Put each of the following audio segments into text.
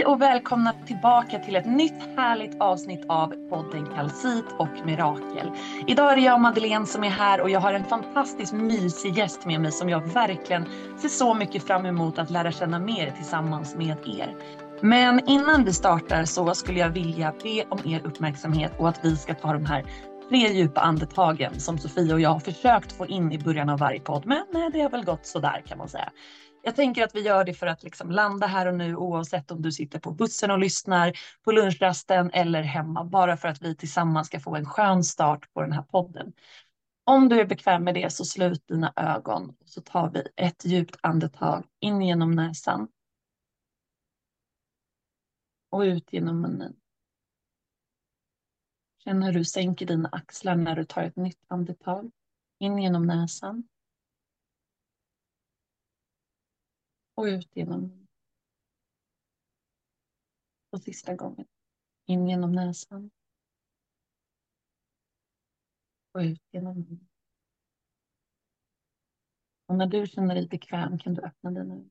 Hej och välkomna tillbaka till ett nytt härligt avsnitt av podden Kalsit och Mirakel. Idag är det jag Madeleine som är här och jag har en fantastiskt mysig gäst med mig som jag verkligen ser så mycket fram emot att lära känna mer tillsammans med er. Men innan vi startar så skulle jag vilja be om er uppmärksamhet och att vi ska ta de här tre djupa andetagen som Sofia och jag har försökt få in i början av varje podd. Men det har väl gått sådär kan man säga. Jag tänker att vi gör det för att liksom landa här och nu oavsett om du sitter på bussen och lyssnar på lunchrasten eller hemma. Bara för att vi tillsammans ska få en skön start på den här podden. Om du är bekväm med det så slut dina ögon och så tar vi ett djupt andetag in genom näsan. Och ut genom munnen. Känn hur du sänker dina axlar när du tar ett nytt andetag. In genom näsan. Och ut genom och sista gången. In genom näsan. Och ut genom munnen. Och när du känner dig bekväm kan du öppna dina ögon.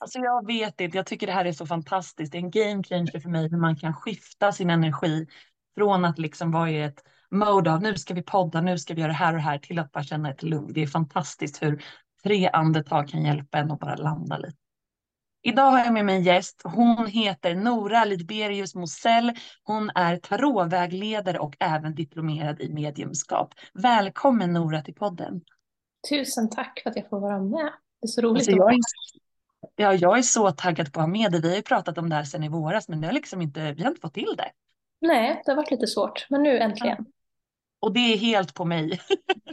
Alltså jag vet inte, jag tycker det här är så fantastiskt. Det är en game changer för mig hur man kan skifta sin energi från att liksom vara i ett mode av nu ska vi podda, nu ska vi göra det här och det här till att bara känna ett lugn. Det är fantastiskt hur tre andetag kan hjälpa en att bara landa lite. Idag har jag med mig en gäst. Hon heter Nora Lidberius Mosell. Hon är tarotvägledare och även diplomerad i mediumskap. Välkommen Nora till podden. Tusen tack för att jag får vara med. Det är så roligt alltså, att vara Ja, jag är så taggad på att ha med dig. Vi har ju pratat om det här sedan i våras, men det har liksom inte, vi har inte fått till det. Nej, det har varit lite svårt, men nu äntligen. Och det är helt på mig.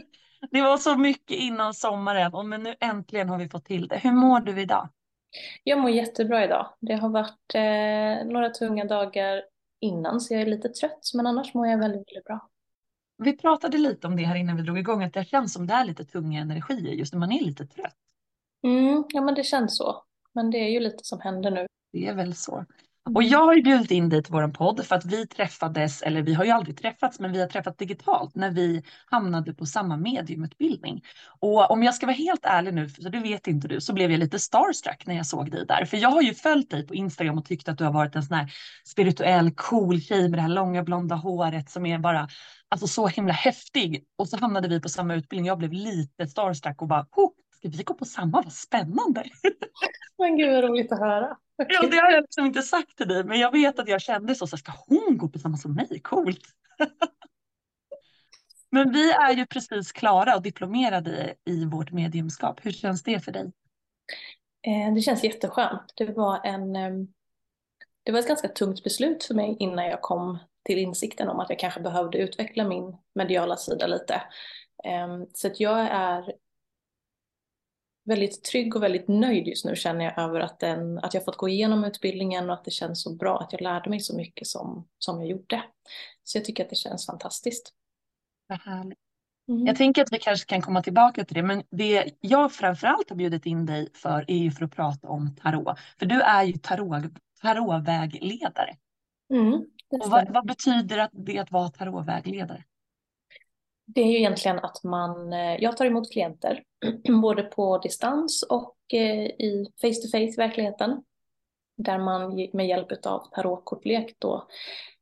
det var så mycket innan sommaren, och men nu äntligen har vi fått till det. Hur mår du idag? Jag mår jättebra idag. Det har varit eh, några tunga dagar innan, så jag är lite trött, men annars mår jag väldigt, väldigt bra. Vi pratade lite om det här innan vi drog igång, att det känns som det är lite tunga energier just när man är lite trött. Mm, ja, men det känns så. Men det är ju lite som händer nu. Det är väl så. Och jag har ju bjudit in dig till vår podd för att vi träffades, eller vi har ju aldrig träffats, men vi har träffats digitalt när vi hamnade på samma mediumutbildning. Och om jag ska vara helt ärlig nu, för det vet inte du, så blev jag lite starstruck när jag såg dig där. För jag har ju följt dig på Instagram och tyckt att du har varit en sån här spirituell, cool tjej med det här långa blonda håret som är bara alltså så himla häftig. Och så hamnade vi på samma utbildning. Jag blev lite starstruck och bara, ska vi gå på samma? Vad spännande. Men gud vad roligt att höra. Okay. Ja, det har jag liksom inte sagt till dig, men jag vet att jag kände så. så ska hon gå på samma som mig? Coolt. men vi är ju precis klara och diplomerade i vårt mediumskap. Hur känns det för dig? Eh, det känns jätteskönt. Det var, en, ehm, det var ett ganska tungt beslut för mig innan jag kom till insikten om att jag kanske behövde utveckla min mediala sida lite. Ehm, så att jag är väldigt trygg och väldigt nöjd just nu känner jag över att, den, att jag fått gå igenom utbildningen och att det känns så bra att jag lärde mig så mycket som, som jag gjorde. Så jag tycker att det känns fantastiskt. Vad härligt. Mm. Jag tänker att vi kanske kan komma tillbaka till det, men det jag framförallt har bjudit in dig för är ju för att prata om tarot. För du är ju tarot, tarotvägledare. Mm, och vad, vad, betyder det att vara tarotvägledare? Det är ju egentligen att man, eh, jag tar emot klienter både på distans och eh, i face to face verkligheten. Där man med hjälp av tarotkortlek då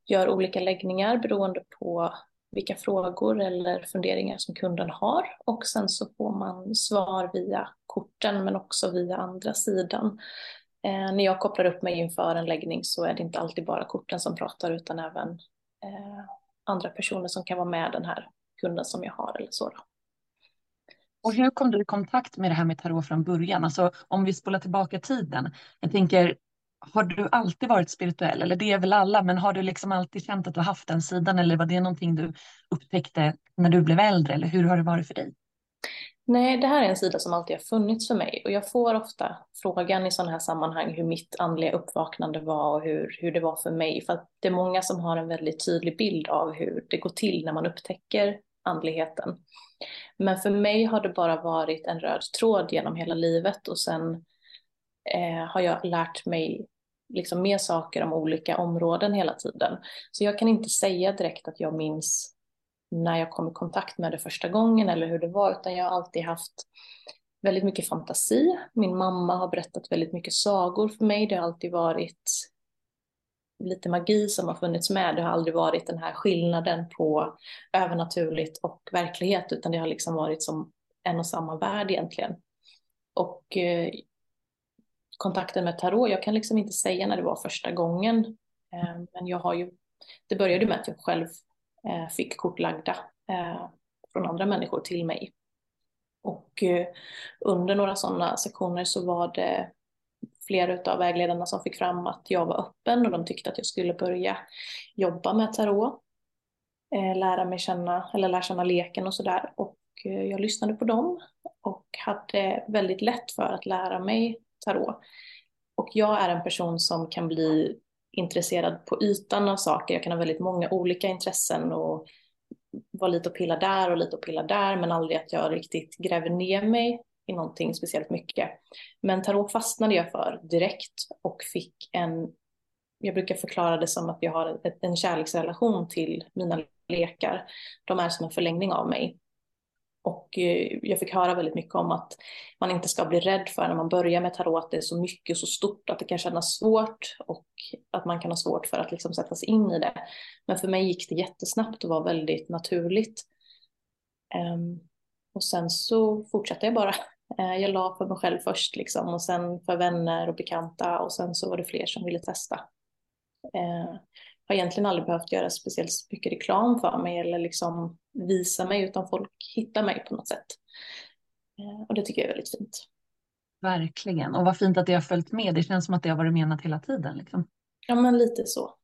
gör olika läggningar beroende på vilka frågor eller funderingar som kunden har och sen så får man svar via korten men också via andra sidan. Eh, när jag kopplar upp mig inför en läggning så är det inte alltid bara korten som pratar utan även eh, andra personer som kan vara med den här kunden som jag har eller så. Då. Och hur kom du i kontakt med det här med tarot från början? Alltså om vi spolar tillbaka tiden. Jag tänker, har du alltid varit spirituell? Eller det är väl alla, men har du liksom alltid känt att du haft den sidan? Eller var det någonting du upptäckte när du blev äldre? Eller hur har det varit för dig? Nej, det här är en sida som alltid har funnits för mig och jag får ofta frågan i sådana här sammanhang hur mitt andliga uppvaknande var och hur, hur det var för mig. För att det är många som har en väldigt tydlig bild av hur det går till när man upptäcker andligheten. Men för mig har det bara varit en röd tråd genom hela livet och sen eh, har jag lärt mig liksom mer saker om olika områden hela tiden. Så jag kan inte säga direkt att jag minns när jag kom i kontakt med det första gången eller hur det var, utan jag har alltid haft väldigt mycket fantasi. Min mamma har berättat väldigt mycket sagor för mig. Det har alltid varit lite magi som har funnits med. Det har aldrig varit den här skillnaden på övernaturligt och verklighet, utan det har liksom varit som en och samma värld egentligen. Och eh, kontakten med tarot, jag kan liksom inte säga när det var första gången, eh, men jag har ju, det började med att jag själv eh, fick kort lagda eh, från andra människor till mig. Och eh, under några sådana sektioner så var det flera av vägledarna som fick fram att jag var öppen och de tyckte att jag skulle börja jobba med tarot. Eh, lära mig känna, eller lära känna leken och sådär. Och eh, jag lyssnade på dem och hade väldigt lätt för att lära mig tarot. Och jag är en person som kan bli intresserad på ytan av saker. Jag kan ha väldigt många olika intressen och vara lite och pilla där och lite och pilla där, men aldrig att jag riktigt gräver ner mig i någonting speciellt mycket. Men tarot fastnade jag för direkt och fick en, jag brukar förklara det som att jag har en kärleksrelation till mina lekar. De är som en förlängning av mig. Och eh, jag fick höra väldigt mycket om att man inte ska bli rädd för när man börjar med tarot, att det är så mycket, och så stort, att det kan kännas svårt och att man kan ha svårt för att liksom sätta sig in i det. Men för mig gick det jättesnabbt och var väldigt naturligt. Um, och sen så fortsatte jag bara. Uh, jag la för mig själv först liksom och sen för vänner och bekanta och sen så var det fler som ville testa. Uh, har egentligen aldrig behövt göra speciellt mycket reklam för mig eller liksom visa mig utan folk hittar mig på något sätt. Eh, och det tycker jag är väldigt fint. Verkligen. Och vad fint att det har följt med. Det känns som att det har varit menat hela tiden. Liksom. Ja, men lite så.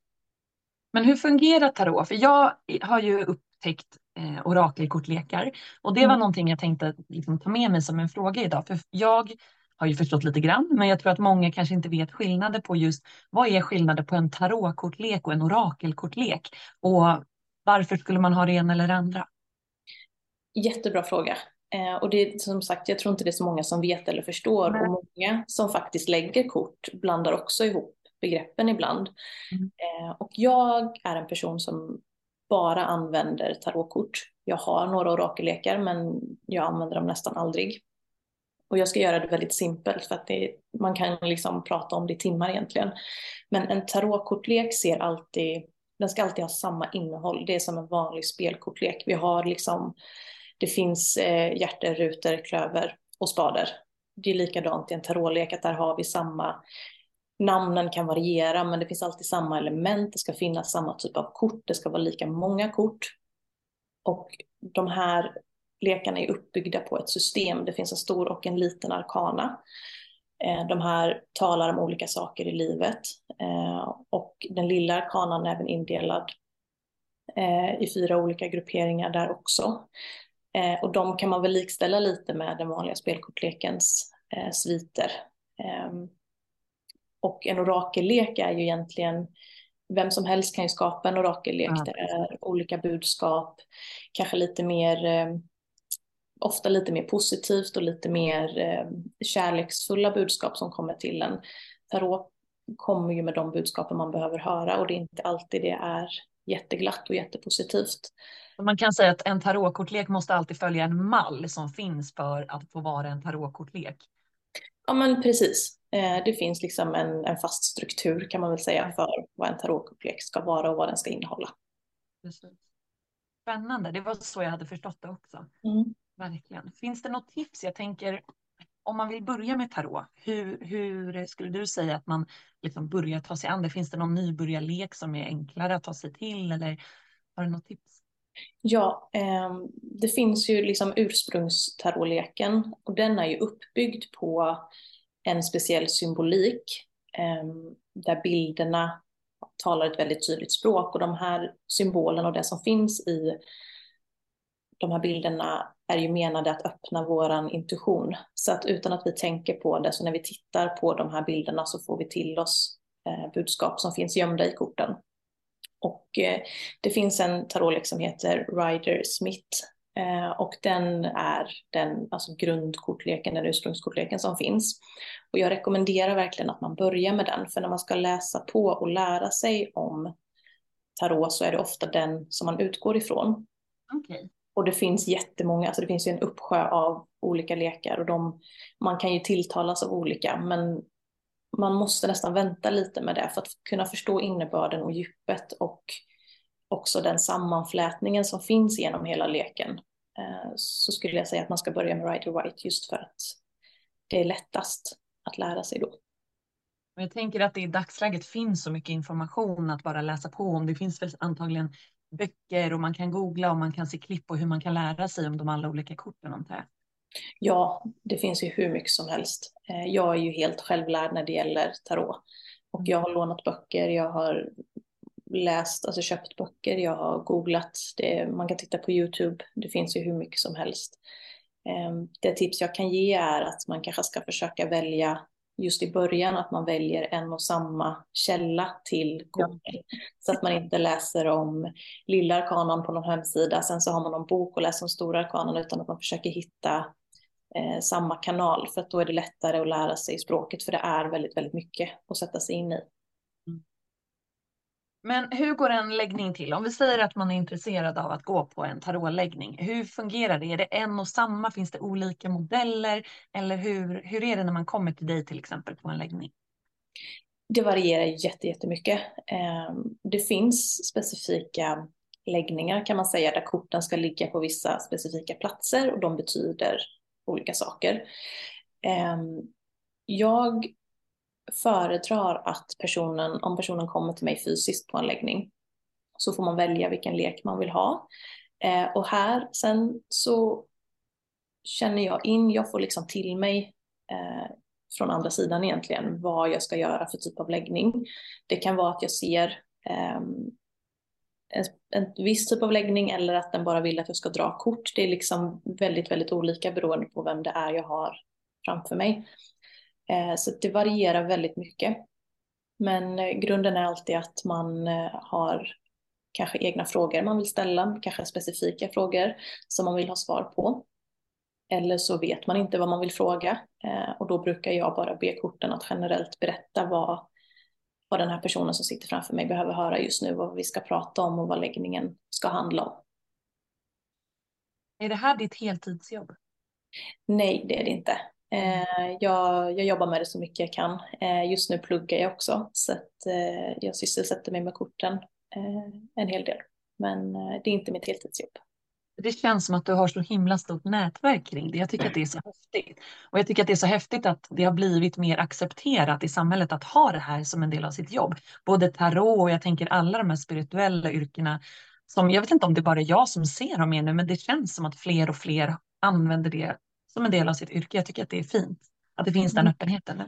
Men hur fungerar tarot? För jag har ju upptäckt eh, orakelkortlekar och det var mm. någonting jag tänkte liksom, ta med mig som en fråga idag. För jag har ju förstått lite grann, men jag tror att många kanske inte vet skillnader på just vad är skillnaden på en tarotkortlek och en orakelkortlek och varför skulle man ha det ena eller det andra? Jättebra fråga. Eh, och det är som sagt, jag tror inte det är så många som vet eller förstår Nej. och många som faktiskt lägger kort blandar också ihop begreppen ibland. Mm. Eh, och jag är en person som bara använder tarotkort. Jag har några orakellekar men jag använder dem nästan aldrig. Och jag ska göra det väldigt simpelt för att det, man kan liksom prata om det i timmar egentligen. Men en tarotkortlek ser alltid, den ska alltid ha samma innehåll. Det är som en vanlig spelkortlek. Vi har liksom, det finns eh, hjärter, rutor, klöver och spader. Det är likadant i en tarotlek att där har vi samma Namnen kan variera men det finns alltid samma element, det ska finnas samma typ av kort, det ska vara lika många kort. Och de här lekarna är uppbyggda på ett system. Det finns en stor och en liten arkana. Eh, de här talar om olika saker i livet eh, och den lilla arkanan är även indelad eh, i fyra olika grupperingar där också. Och de kan man väl likställa lite med den vanliga spelkortlekens sviter. Ehm, och en orakellek är ju egentligen vem som helst kan ju skapa en orakellek. Ja. Det är olika budskap, kanske lite mer ofta lite mer positivt och lite mer eh, kärleksfulla budskap som kommer till en. Tarot kommer ju med de budskapen man behöver höra och det är inte alltid det är jätteglatt och jättepositivt. Man kan säga att en tarotkortlek måste alltid följa en mall som finns för att få vara en tarotkortlek. Ja men precis. Eh, det finns liksom en, en fast struktur kan man väl säga för vad en tarotkortlek ska vara och vad den ska innehålla. Spännande, det var så jag hade förstått det också. Mm. Verkligen. Finns det något tips? Jag tänker om man vill börja med tarot, hur, hur skulle du säga att man liksom börjar ta sig an det? Finns det någon nybörjarlek som är enklare att ta sig till eller har du något tips? Ja, eh, det finns ju liksom ursprungstarotleken och den är ju uppbyggd på en speciell symbolik eh, där bilderna talar ett väldigt tydligt språk och de här symbolerna och det som finns i de här bilderna är ju menade att öppna våran intuition. Så att utan att vi tänker på det, så när vi tittar på de här bilderna så får vi till oss eh, budskap som finns gömda i korten. Och eh, det finns en tarotlek som heter Rider Smith eh, och den är den alltså grundkortleken, den ursprungskortleken som finns. Och jag rekommenderar verkligen att man börjar med den, för när man ska läsa på och lära sig om tarot så är det ofta den som man utgår ifrån. Okay. Och det finns jättemånga, alltså det finns ju en uppsjö av olika lekar och de, man kan ju tilltalas av olika, men man måste nästan vänta lite med det för att kunna förstå innebörden och djupet och också den sammanflätningen som finns genom hela leken. Eh, så skulle jag säga att man ska börja med Rider White just för att det är lättast att lära sig då. Jag tänker att det i dagsläget finns så mycket information att bara läsa på om. Det finns väl antagligen böcker och man kan googla och man kan se klipp på hur man kan lära sig om de alla olika korten antar jag. Ja, det finns ju hur mycket som helst. Eh, jag är ju helt självlärd när det gäller tarot. Och jag har lånat böcker, jag har läst, alltså köpt böcker, jag har googlat, det, man kan titta på YouTube, det finns ju hur mycket som helst. Ehm, det tips jag kan ge är att man kanske ska försöka välja just i början att man väljer en och samma källa till korten. Ja. Så att man inte läser om lilla arkanan på någon hemsida, sen så har man någon bok och läser om stora arkanan, utan att man försöker hitta eh, samma kanal, för att då är det lättare att lära sig språket, för det är väldigt, väldigt mycket att sätta sig in i. Men hur går en läggning till? Om vi säger att man är intresserad av att gå på en tarotläggning, hur fungerar det? Är det en och samma? Finns det olika modeller? Eller hur, hur är det när man kommer till dig till exempel på en läggning? Det varierar jättemycket. Ehm, det finns specifika läggningar kan man säga där korten ska ligga på vissa specifika platser och de betyder olika saker. Ehm, jag föredrar att personen, om personen kommer till mig fysiskt på en läggning, så får man välja vilken lek man vill ha. Ehm, och här sen så känner jag in, jag får liksom till mig eh, från andra sidan egentligen vad jag ska göra för typ av läggning. Det kan vara att jag ser eh, en, en viss typ av läggning eller att den bara vill att jag ska dra kort. Det är liksom väldigt, väldigt olika beroende på vem det är jag har framför mig. Eh, så det varierar väldigt mycket. Men eh, grunden är alltid att man eh, har kanske egna frågor man vill ställa, kanske specifika frågor som man vill ha svar på. Eller så vet man inte vad man vill fråga eh, och då brukar jag bara be korten att generellt berätta vad, vad den här personen som sitter framför mig behöver höra just nu, vad vi ska prata om och vad läggningen ska handla om. Är det här ditt heltidsjobb? Nej, det är det inte. Eh, jag, jag jobbar med det så mycket jag kan. Eh, just nu pluggar jag också så eh, jag sysselsätter mig med korten en hel del. Men det är inte mitt heltidsjobb. Det känns som att du har så himla stort nätverk kring det. Jag tycker att det är så häftigt. Och jag tycker att det är så häftigt att det har blivit mer accepterat i samhället att ha det här som en del av sitt jobb. Både tarot och jag tänker alla de här spirituella yrkena som jag vet inte om det bara är jag som ser dem mer nu, men det känns som att fler och fler använder det som en del av sitt yrke. Jag tycker att det är fint att det finns den mm. öppenheten.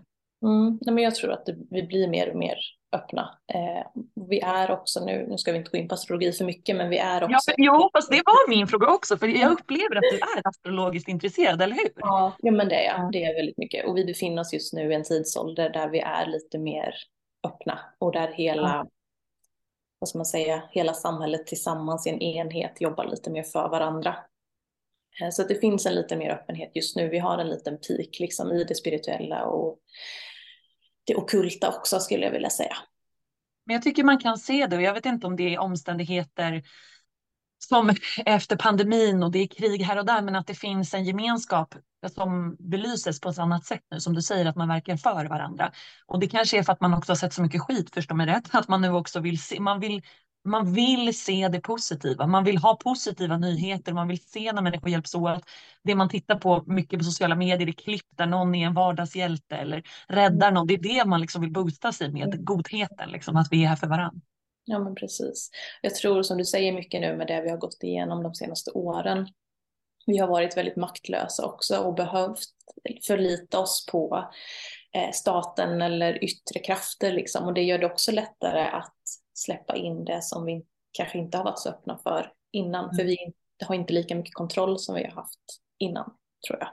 Mm. Nej, men jag tror att det, vi blir mer och mer öppna. Eh, vi är också nu, nu ska vi inte gå in på astrologi för mycket, men vi är också... Ja, jo, fast det var min fråga också, för jag upplever att du är astrologiskt intresserad, eller hur? Ja, ja men det är jag. Det är väldigt mycket. Och vi befinner oss just nu i en tidsålder där vi är lite mer öppna och där hela, ja. vad ska man säga, hela samhället tillsammans i en enhet jobbar lite mer för varandra. Eh, så att det finns en lite mer öppenhet just nu. Vi har en liten peak liksom i det spirituella och det okulta också skulle jag vilja säga. Men jag tycker man kan se det och jag vet inte om det är omständigheter som efter pandemin och det är krig här och där, men att det finns en gemenskap som belyses på ett annat sätt nu, som du säger, att man verkar för varandra. Och det kanske är för att man också har sett så mycket skit, förstår mig rätt, att man nu också vill se, man vill man vill se det positiva. Man vill ha positiva nyheter. Man vill se när människor hjälps åt. Det man tittar på mycket på sociala medier är klipp där någon är en vardagshjälte eller räddar någon. Det är det man liksom vill boosta sig med, mm. godheten, liksom, att vi är här för varandra. Ja, men precis. Jag tror som du säger mycket nu med det vi har gått igenom de senaste åren. Vi har varit väldigt maktlösa också och behövt förlita oss på eh, staten eller yttre krafter liksom. Och det gör det också lättare att släppa in det som vi kanske inte har varit så öppna för innan. Mm. För vi har inte lika mycket kontroll som vi har haft innan, tror jag.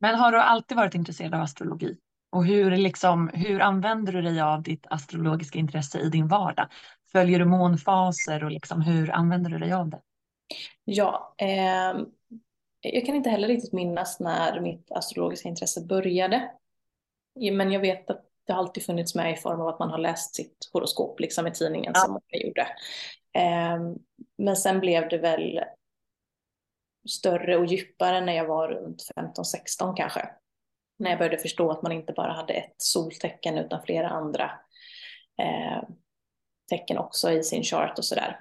Men har du alltid varit intresserad av astrologi? Och hur, liksom, hur använder du dig av ditt astrologiska intresse i din vardag? Följer du månfaser och liksom, hur använder du dig av det? Ja, eh, jag kan inte heller riktigt minnas när mitt astrologiska intresse började. Men jag vet att det har alltid funnits med i form av att man har läst sitt horoskop liksom i tidningen Ja. som många gjorde. Ehm, men sen blev det väl större och djupare när jag var runt 15-16 kanske. När jag började förstå att man inte bara hade ett soltecken utan flera andra eh, tecken också i sin chart och sådär.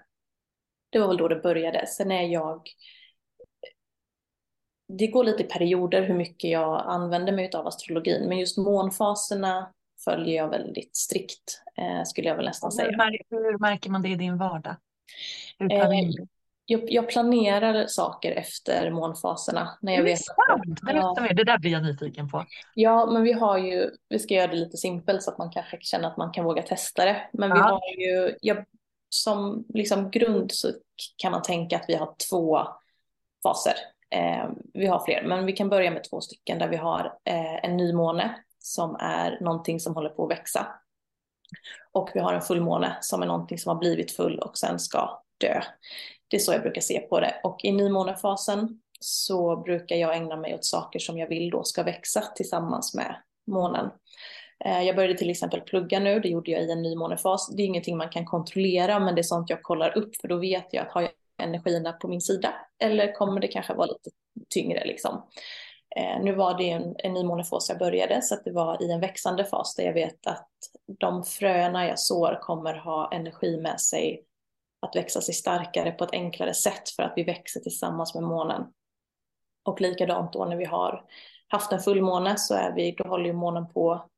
Det var väl då det började. Sen är jag... Det går lite i perioder hur mycket jag använder mig av astrologin, men just månfaserna följer jag väldigt strikt, eh, skulle jag väl nästan Hur, säga. mär- hur märker man det i din vardag? Hur Eh? Jag, jag planerar saker efter månfaserna. När jag Det är vet sant! Berätta mer, det där blir jag nyfiken på. Ja, men vi har ju, vi ska göra det lite simpelt så att man kanske känner att man kan våga testa det. Men vi Ja. har ju, jag, som liksom grund så kan man tänka att vi har två faser. Eh, vi har fler, men vi kan börja med två stycken där vi har eh, en nymåne som är någonting som håller på att växa. Och vi har en fullmåne som är någonting som har blivit full och sen ska dö. Det är så jag brukar se på det. Och i nymånefasen så brukar jag ägna mig åt saker som jag vill då ska växa tillsammans med månen. Eh, jag började till exempel plugga nu, det gjorde jag i en nymånefas. Det är ingenting man kan kontrollera, men det är sånt jag kollar upp för då vet jag att har jag energierna på min sida eller kommer det kanske vara lite tyngre liksom. Eh, nu var det en, en nymånefas jag började så att det var i en växande fas där jag vet att de fröna jag sår kommer ha energi med sig att växa sig starkare på ett enklare sätt för att vi växer tillsammans med månen. Och likadant då när vi har haft en fullmåne så är vi, då håller ju månen på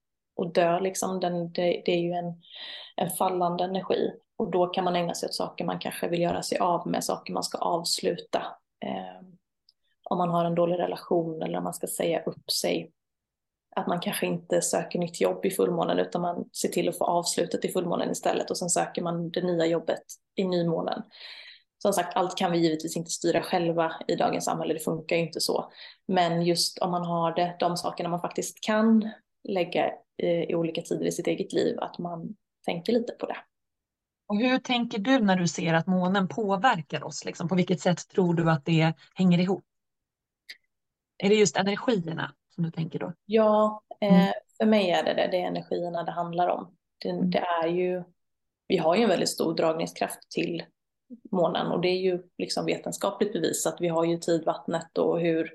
att dö liksom. Den, det, det är ju en, en fallande energi och då kan man ägna sig åt saker man kanske vill göra sig av med, saker man ska avsluta. Eh, om man har en dålig relation eller om man ska säga upp sig. Att man kanske inte söker nytt jobb i fullmånen utan man ser till att få avslutet i fullmånen istället och sen söker man det nya jobbet i nymånen. Som sagt, allt kan vi givetvis inte styra själva i dagens samhälle, det funkar ju inte så. Men just om man har det, de sakerna man faktiskt kan lägga i, i olika tider i sitt eget liv, att man tänker lite på det. Och hur tänker du när du ser att månen påverkar oss? Liksom? På vilket sätt tror du att det hänger ihop? Är det just energierna som du tänker då? Ja, Mm. eh, för mig är det det, det är energierna det handlar om. Det, Mm. det är ju, vi har ju en väldigt stor dragningskraft till månen och det är ju liksom vetenskapligt bevisat. Vi har ju tidvattnet och hur,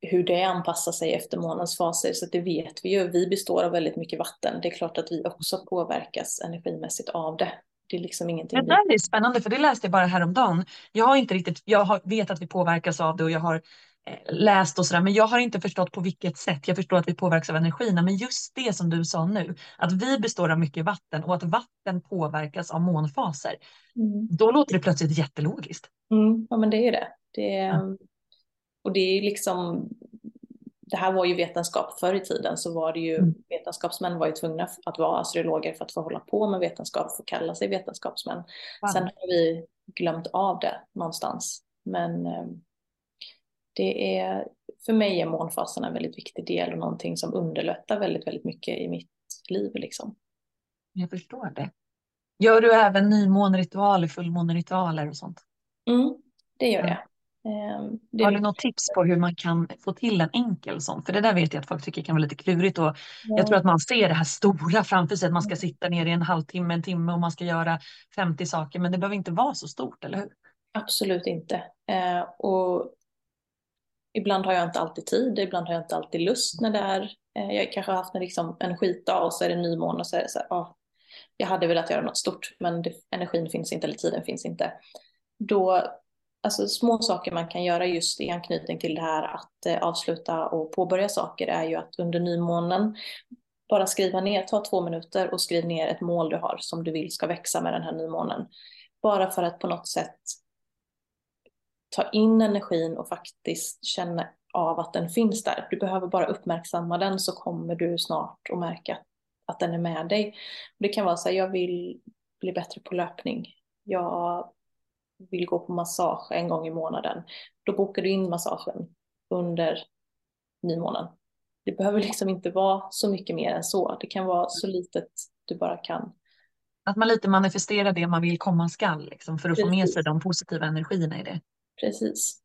hur det anpassar sig efter månens faser, så det vet vi ju. Vi består av väldigt mycket vatten. Det är klart att vi också påverkas energimässigt av det. Det är liksom ingenting Det där är spännande för det läste jag bara häromdagen. Jag har inte riktigt, jag har, vet att vi påverkas av det och jag har läst och sådär men jag har inte förstått på vilket sätt. Jag förstår att vi påverkas av energierna men just det som du sa nu att vi består av mycket vatten och att vatten påverkas av månfaser. Mm. Då låter det plötsligt jättelogiskt. Mm, ja men det är ju det. det är, Ja. Och det är ju liksom, det här var ju vetenskap förr i tiden så var det ju, Mm. vetenskapsmän var ju tvungna att vara astrologer för att få hålla på med vetenskap, få kalla sig vetenskapsmän. Wow. Sen har vi glömt av det någonstans. Men eh, det är, för mig är månfasen en väldigt viktig del och någonting som underlättar väldigt, väldigt mycket i mitt liv liksom. Jag förstår det. Gör du även nymåneritualer, fullmåneritualer och sånt? Mm, det gör Ja. jag. Eh, det Har du något tips på hur man kan få till en enkel sån? För det där vet jag att folk tycker kan vara lite klurigt och jag tror att man ser det här stora framför sig, att man ska sitta ner i en halvtimme, en timme och man ska göra 50 saker, men det behöver inte vara så stort, eller hur? Absolut inte. Eh, och ibland har jag inte alltid tid, ibland har jag inte alltid lust när det är. Eh, jag kanske har haft en, liksom, en skitdag och så är det nymåne och så är det så här, oh, jag hade velat göra något stort men det, energin finns inte eller tiden finns inte. Då, alltså små saker man kan göra just i anknytning till det här att eh, avsluta och påbörja saker är ju att under nymånen bara skriva ner, ta två minuter och skriv ner ett mål du har som du vill ska växa med den här nymånen. Bara för att på något sätt ta in energin och faktiskt känna av att den finns där. Du behöver bara uppmärksamma den så kommer du snart att märka att den är med dig. Det kan vara så här, jag vill bli bättre på löpning. Jag vill gå på massage en gång i månaden. Då bokar du in massagen under nymånen. Det behöver liksom inte vara så mycket mer än så. Det kan vara så litet du bara kan. Att man lite manifesterar det man vill komma skall, liksom, för att få med Precis. sig de positiva energierna i det. Precis.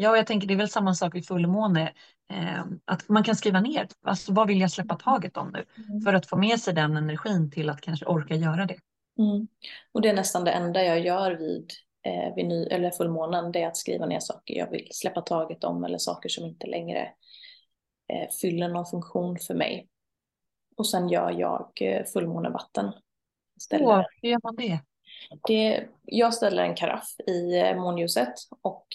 Ja, jag tänker det är väl samma sak vid fullmåne. Eh, att man kan skriva ner, alltså vad vill jag släppa taget om nu? Mm. För att få med sig den energin till att kanske orka göra det. Mm. Och det är nästan det enda jag gör vid, eh, vid ny, eller fullmånen, det är att skriva ner saker jag vill släppa taget om eller saker som inte längre eh, fyller någon funktion för mig. Och sen gör jag eh, fullmånevatten. Åh, hur gör man det? Det? Jag ställer en karaff i eh, månljuset och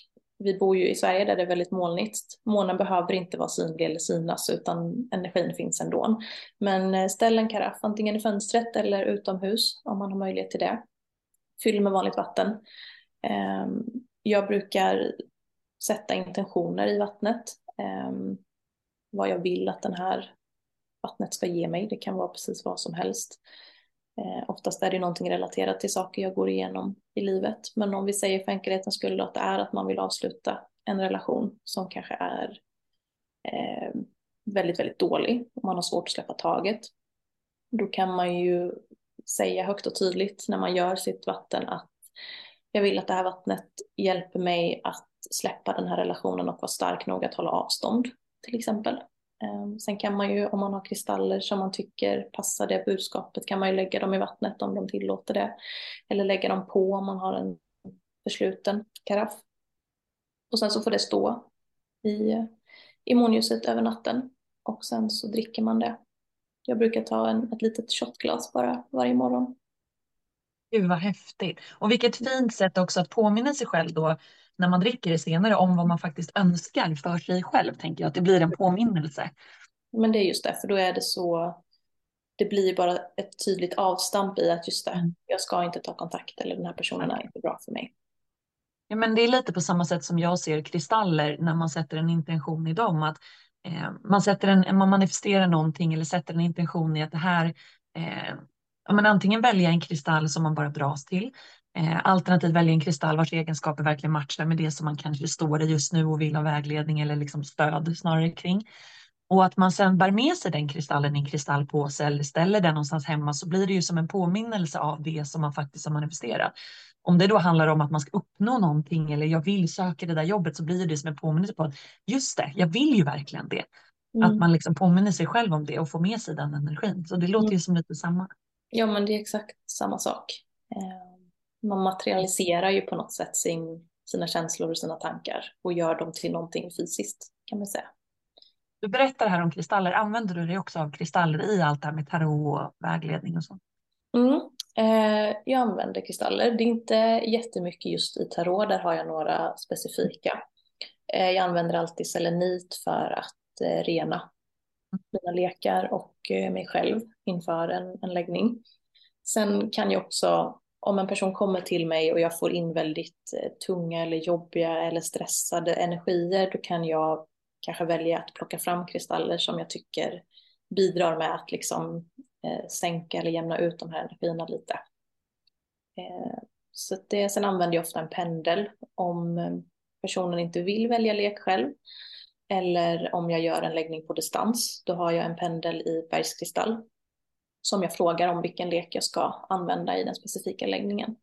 vi bor ju i Sverige där det är väldigt molnigt. Månen behöver inte vara synlig eller synas utan energin finns ändå. Men eh, ställ en karaff antingen i fönstret eller utomhus om man har möjlighet till det. Fyll med vanligt vatten. Ehm, jag brukar sätta intentioner i vattnet. Ehm, vad jag vill att den här vattnet ska ge mig. Det kan vara precis vad som helst. Eh, oftast är det någonting relaterat till saker jag går igenom i livet. Men om vi säger för enkelhetens skull att det är att man vill avsluta en relation som kanske är eh, väldigt, väldigt dålig och man har svårt att släppa taget. Då kan man ju säga högt och tydligt när man gör sitt vatten att jag vill att det här vattnet hjälper mig att släppa den här relationen och vara stark nog att hålla avstånd till exempel. Ehm, sen kan man ju, om man har kristaller som man tycker passar det budskapet, kan man ju lägga dem i vattnet om de tillåter det. Eller lägga dem på om man har en försluten karaff. Och sen så får det stå i, i månljuset över natten. Och sen så dricker man det. Jag brukar ta en, ett litet shotglas bara varje morgon. Gud vad häftigt. Och vilket fint sätt också att påminna sig själv då när man dricker det senare om vad man faktiskt önskar för sig själv, tänker jag. Att det blir en påminnelse. Men det är just det, för då är det så, det blir bara ett tydligt avstamp i att just det, mm. jag ska inte ta kontakt eller den här personen är inte bra för mig. Ja, men det är lite på samma sätt som jag ser kristaller när man sätter en intention i dem. Att, eh, man, sätter en, man manifesterar någonting eller sätter en intention i att det här eh, men antingen välja en kristall som man bara dras till Eh, alternativt välja en kristall vars egenskaper verkligen matchar med det som man kanske står i just nu och vill ha vägledning eller liksom stöd snarare kring. Och att man sen bär med sig den kristallen i en kristallpåse eller ställer den någonstans hemma så blir det ju som en påminnelse av det som man faktiskt har manifesterat. Om det då handlar om att man ska uppnå någonting eller jag vill söka det där jobbet så blir det som en påminnelse på att just det, jag vill ju verkligen det. Mm. Att man liksom påminner sig själv om det och får med sig den energin. Så det låter mm. ju som lite samma. Ja, men det är exakt samma sak. Eh man materialiserar ju på något sätt sin, sina känslor och sina tankar och gör dem till någonting fysiskt kan man säga. Du berättar här om kristaller. Använder du dig också av kristaller i allt det här med tarot och vägledning och så? Mm. Eh, jag använder kristaller. Det är inte jättemycket just i tarot. Där har jag några specifika. Eh, jag använder alltid selenit för att eh, rena mina lekar och eh, mig själv inför en, en läggning. Sen kan jag också om en person kommer till mig och jag får in väldigt eh, tunga eller jobbiga eller stressade energier, då kan jag kanske välja att plocka fram kristaller som jag tycker bidrar med att liksom eh, sänka eller jämna ut de här energierna lite. Eh, så det, sen använder jag ofta en pendel om eh, personen inte vill välja lek själv. Eller om jag gör en läggning på distans, då har jag en pendel i bergskristall som jag frågar om vilken lek jag ska använda i den specifika läggningen.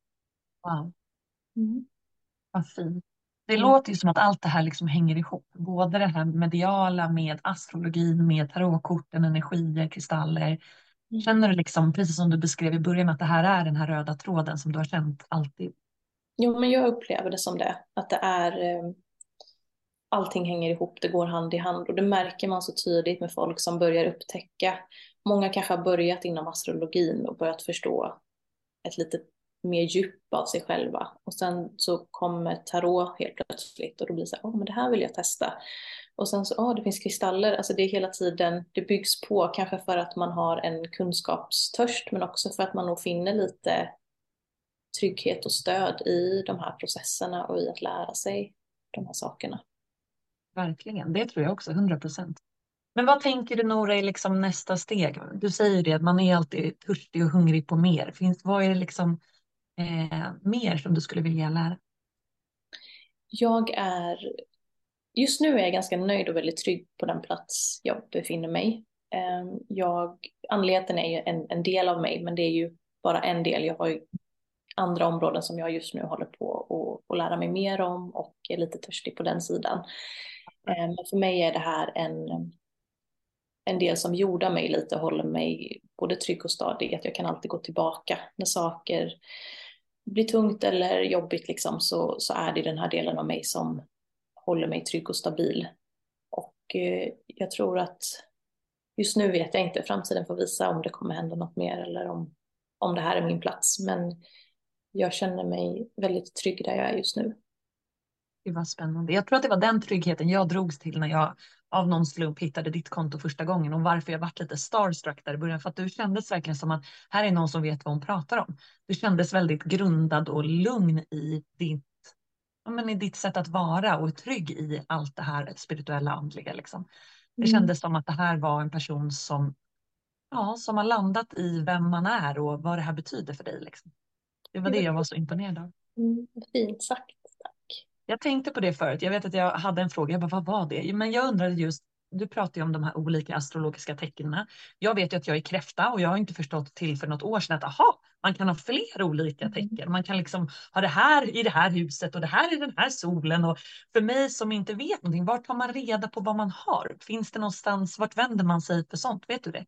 Wow. Mm. Vad fint. Det mm. låter ju som att allt det här liksom hänger ihop. Både det här mediala med astrologin, med tarotkorten, energier, kristaller. Mm. Känner du liksom, precis som du beskrev i början, att det här är den här röda tråden som du har känt alltid? Jo, men jag upplever det som det. Att det är eh, allting hänger ihop, det går hand i hand och det märker man så tydligt med folk som börjar upptäcka Många kanske har börjat inom astrologin och börjat förstå ett lite mer djup av sig själva. Och sen så kommer tarot helt plötsligt och då blir det så här, åh men det här vill jag testa. Och sen så, åh det finns kristaller, alltså det är hela tiden, det byggs på, kanske för att man har en kunskapstörst men också för att man nog finner lite trygghet och stöd i de här processerna och i att lära sig de här sakerna. Verkligen, det tror jag också, 100 procent. Men vad tänker du Nora är liksom nästa steg? Du säger det att man är alltid törstig och hungrig på mer. Finns, vad är det liksom eh, mer som du skulle vilja lära? Jag är, just nu är jag ganska nöjd och väldigt trygg på den plats jag befinner mig. Ehm, jag, andligheten är ju en, en del av mig, men det är ju bara en del. Jag har ju andra områden som jag just nu håller på att lära mig mer om och är lite törstig på den sidan. Eh, men för mig är det här en, en del som jordar mig lite och håller mig både trygg och stadig. Att jag kan alltid gå tillbaka när saker blir tungt eller jobbigt liksom så, så är det den här delen av mig som håller mig trygg och stabil. Och eh, jag tror att just nu vet jag inte, framtiden får visa om det kommer hända något mer eller om, om det här är min plats. Men jag känner mig väldigt trygg där jag är just nu. Det var spännande. Jag tror att det var den tryggheten jag drogs till när jag av någon slump hittade ditt konto första gången och varför jag varit lite starstruck där i början. För att du kändes verkligen som att här är någon som vet vad hon pratar om. Du kändes väldigt grundad och lugn i ditt, ja, men i ditt sätt att vara och trygg i allt det här spirituella andliga. Liksom. Det mm. kändes som att det här var en person som, ja, som har landat i vem man är och vad det här betyder för dig. Liksom. Det var det jag var så imponerad av. Mm, fint sagt. Jag tänkte på det förut. Jag vet att jag hade en fråga. Jag bara, vad var det? Men jag undrade just, du pratar ju om de här olika astrologiska tecknen. Jag vet ju att jag är kräfta och jag har inte förstått till för något år sedan att aha, man kan ha fler olika mm. tecken. Man kan liksom ha det här i det här huset och det här i den här solen. Och för mig som inte vet någonting, vart tar man reda på vad man har? Finns det någonstans, vart vänder man sig för sånt? Vet du det?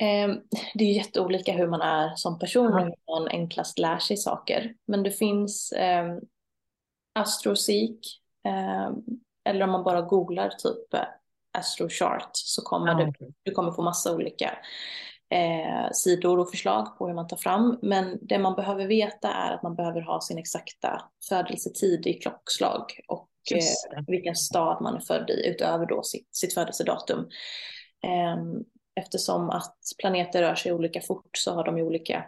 Ehm, det är jätteolika hur man är som person och hur man enklast lär sig saker. Men det finns Astroseek eh, eller om man bara googlar typ eh, Astrochart så kommer ah, okay. du, du kommer få massa olika eh, sidor och förslag på hur man tar fram. Men det man behöver veta är att man behöver ha sin exakta födelsetid i klockslag och eh, vilken stad man är född i utöver då sitt, sitt födelsedatum. Eh, eftersom att planeter rör sig olika fort så har de ju olika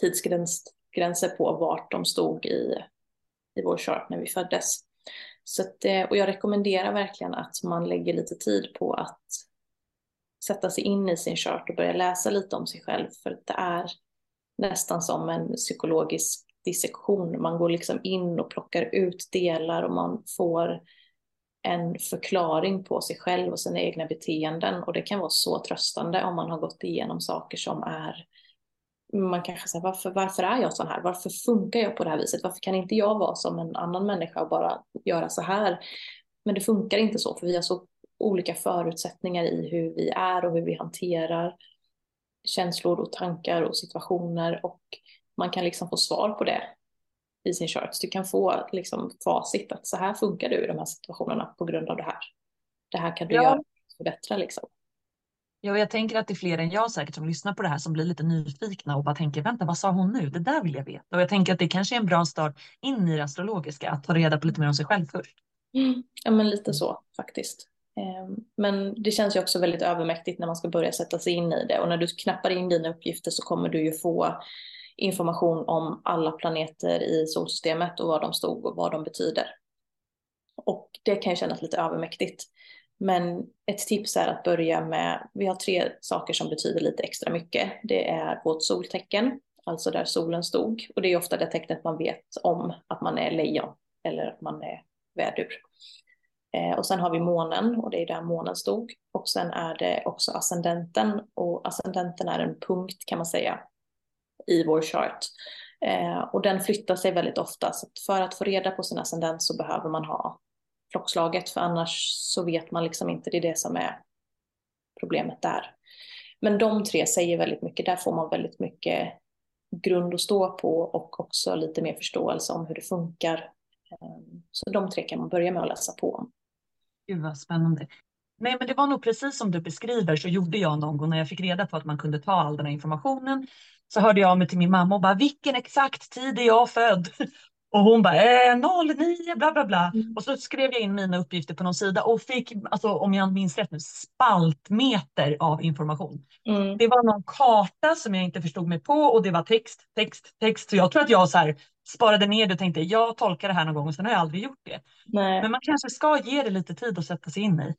tidsgränser på vart de stod i i vår chart när vi föddes. Så att, eh, och jag rekommenderar verkligen att man lägger lite tid på att sätta sig in i sin chart och börja läsa lite om sig själv för att det är nästan som en psykologisk dissektion. Man går liksom in och plockar ut delar och man får en förklaring på sig själv och sina egna beteenden och det kan vara så tröstande om man har gått igenom saker som är man kanske säger varför, varför är jag sån här? Varför funkar jag på det här viset? Varför kan inte jag vara som en annan människa och bara göra så här? Men det funkar inte så, för vi har så olika förutsättningar i hur vi är och hur vi hanterar känslor och tankar och situationer och man kan liksom få svar på det i sin chart. Du kan få liksom facit att så här funkar du i de här situationerna på grund av det här. Det här kan du ja. göra för att förbättra liksom. Ja, jag tänker att det är fler än jag säkert som lyssnar på det här som blir lite nyfikna och bara tänker vänta, vad sa hon nu? Det där vill jag veta. Och jag tänker att det kanske är en bra start in i det astrologiska, att ta reda på lite mer om sig själv först. Mm, ja, men lite så faktiskt. Ehm, men det känns ju också väldigt övermäktigt när man ska börja sätta sig in i det och när du knappar in dina uppgifter så kommer du ju få information om alla planeter i solsystemet och var de stod och vad de betyder. Och det kan ju kännas lite övermäktigt. Men ett tips är att börja med, vi har tre saker som betyder lite extra mycket. Det är vårt soltecken, alltså där solen stod. Och det är ofta det tecknet man vet om att man är lejon eller att man är vädur. Eh, och sen har vi månen och det är där månen stod. Och sen är det också ascendenten och ascendenten är en punkt kan man säga i vår chart. Eh, och den flyttar sig väldigt ofta så för att få reda på sin ascendent så behöver man ha klockslaget för annars så vet man liksom inte, det är det som är problemet där. Men de tre säger väldigt mycket, där får man väldigt mycket grund att stå på och också lite mer förståelse om hur det funkar. Ehm, så de tre kan man börja med att läsa på om. Gud vad spännande. Nej, men det var nog precis som du beskriver så gjorde jag någon gång när jag fick reda på att man kunde ta all den här informationen så hörde jag av mig till min mamma och bara vilken exakt tid är jag född? Och hon bara eh, 09 bla bla bla. Mm. Och så skrev jag in mina uppgifter på någon sida och fick, alltså, om jag minns rätt nu, spaltmeter av information. Mm. Det var någon karta som jag inte förstod mig på och det var text, text, text. Så jag tror att jag så här, sparade ner det och tänkte jag tolkar det här någon gång och sen har jag aldrig gjort det. Nej. Men man kanske ska ge det lite tid att sätta sig in i.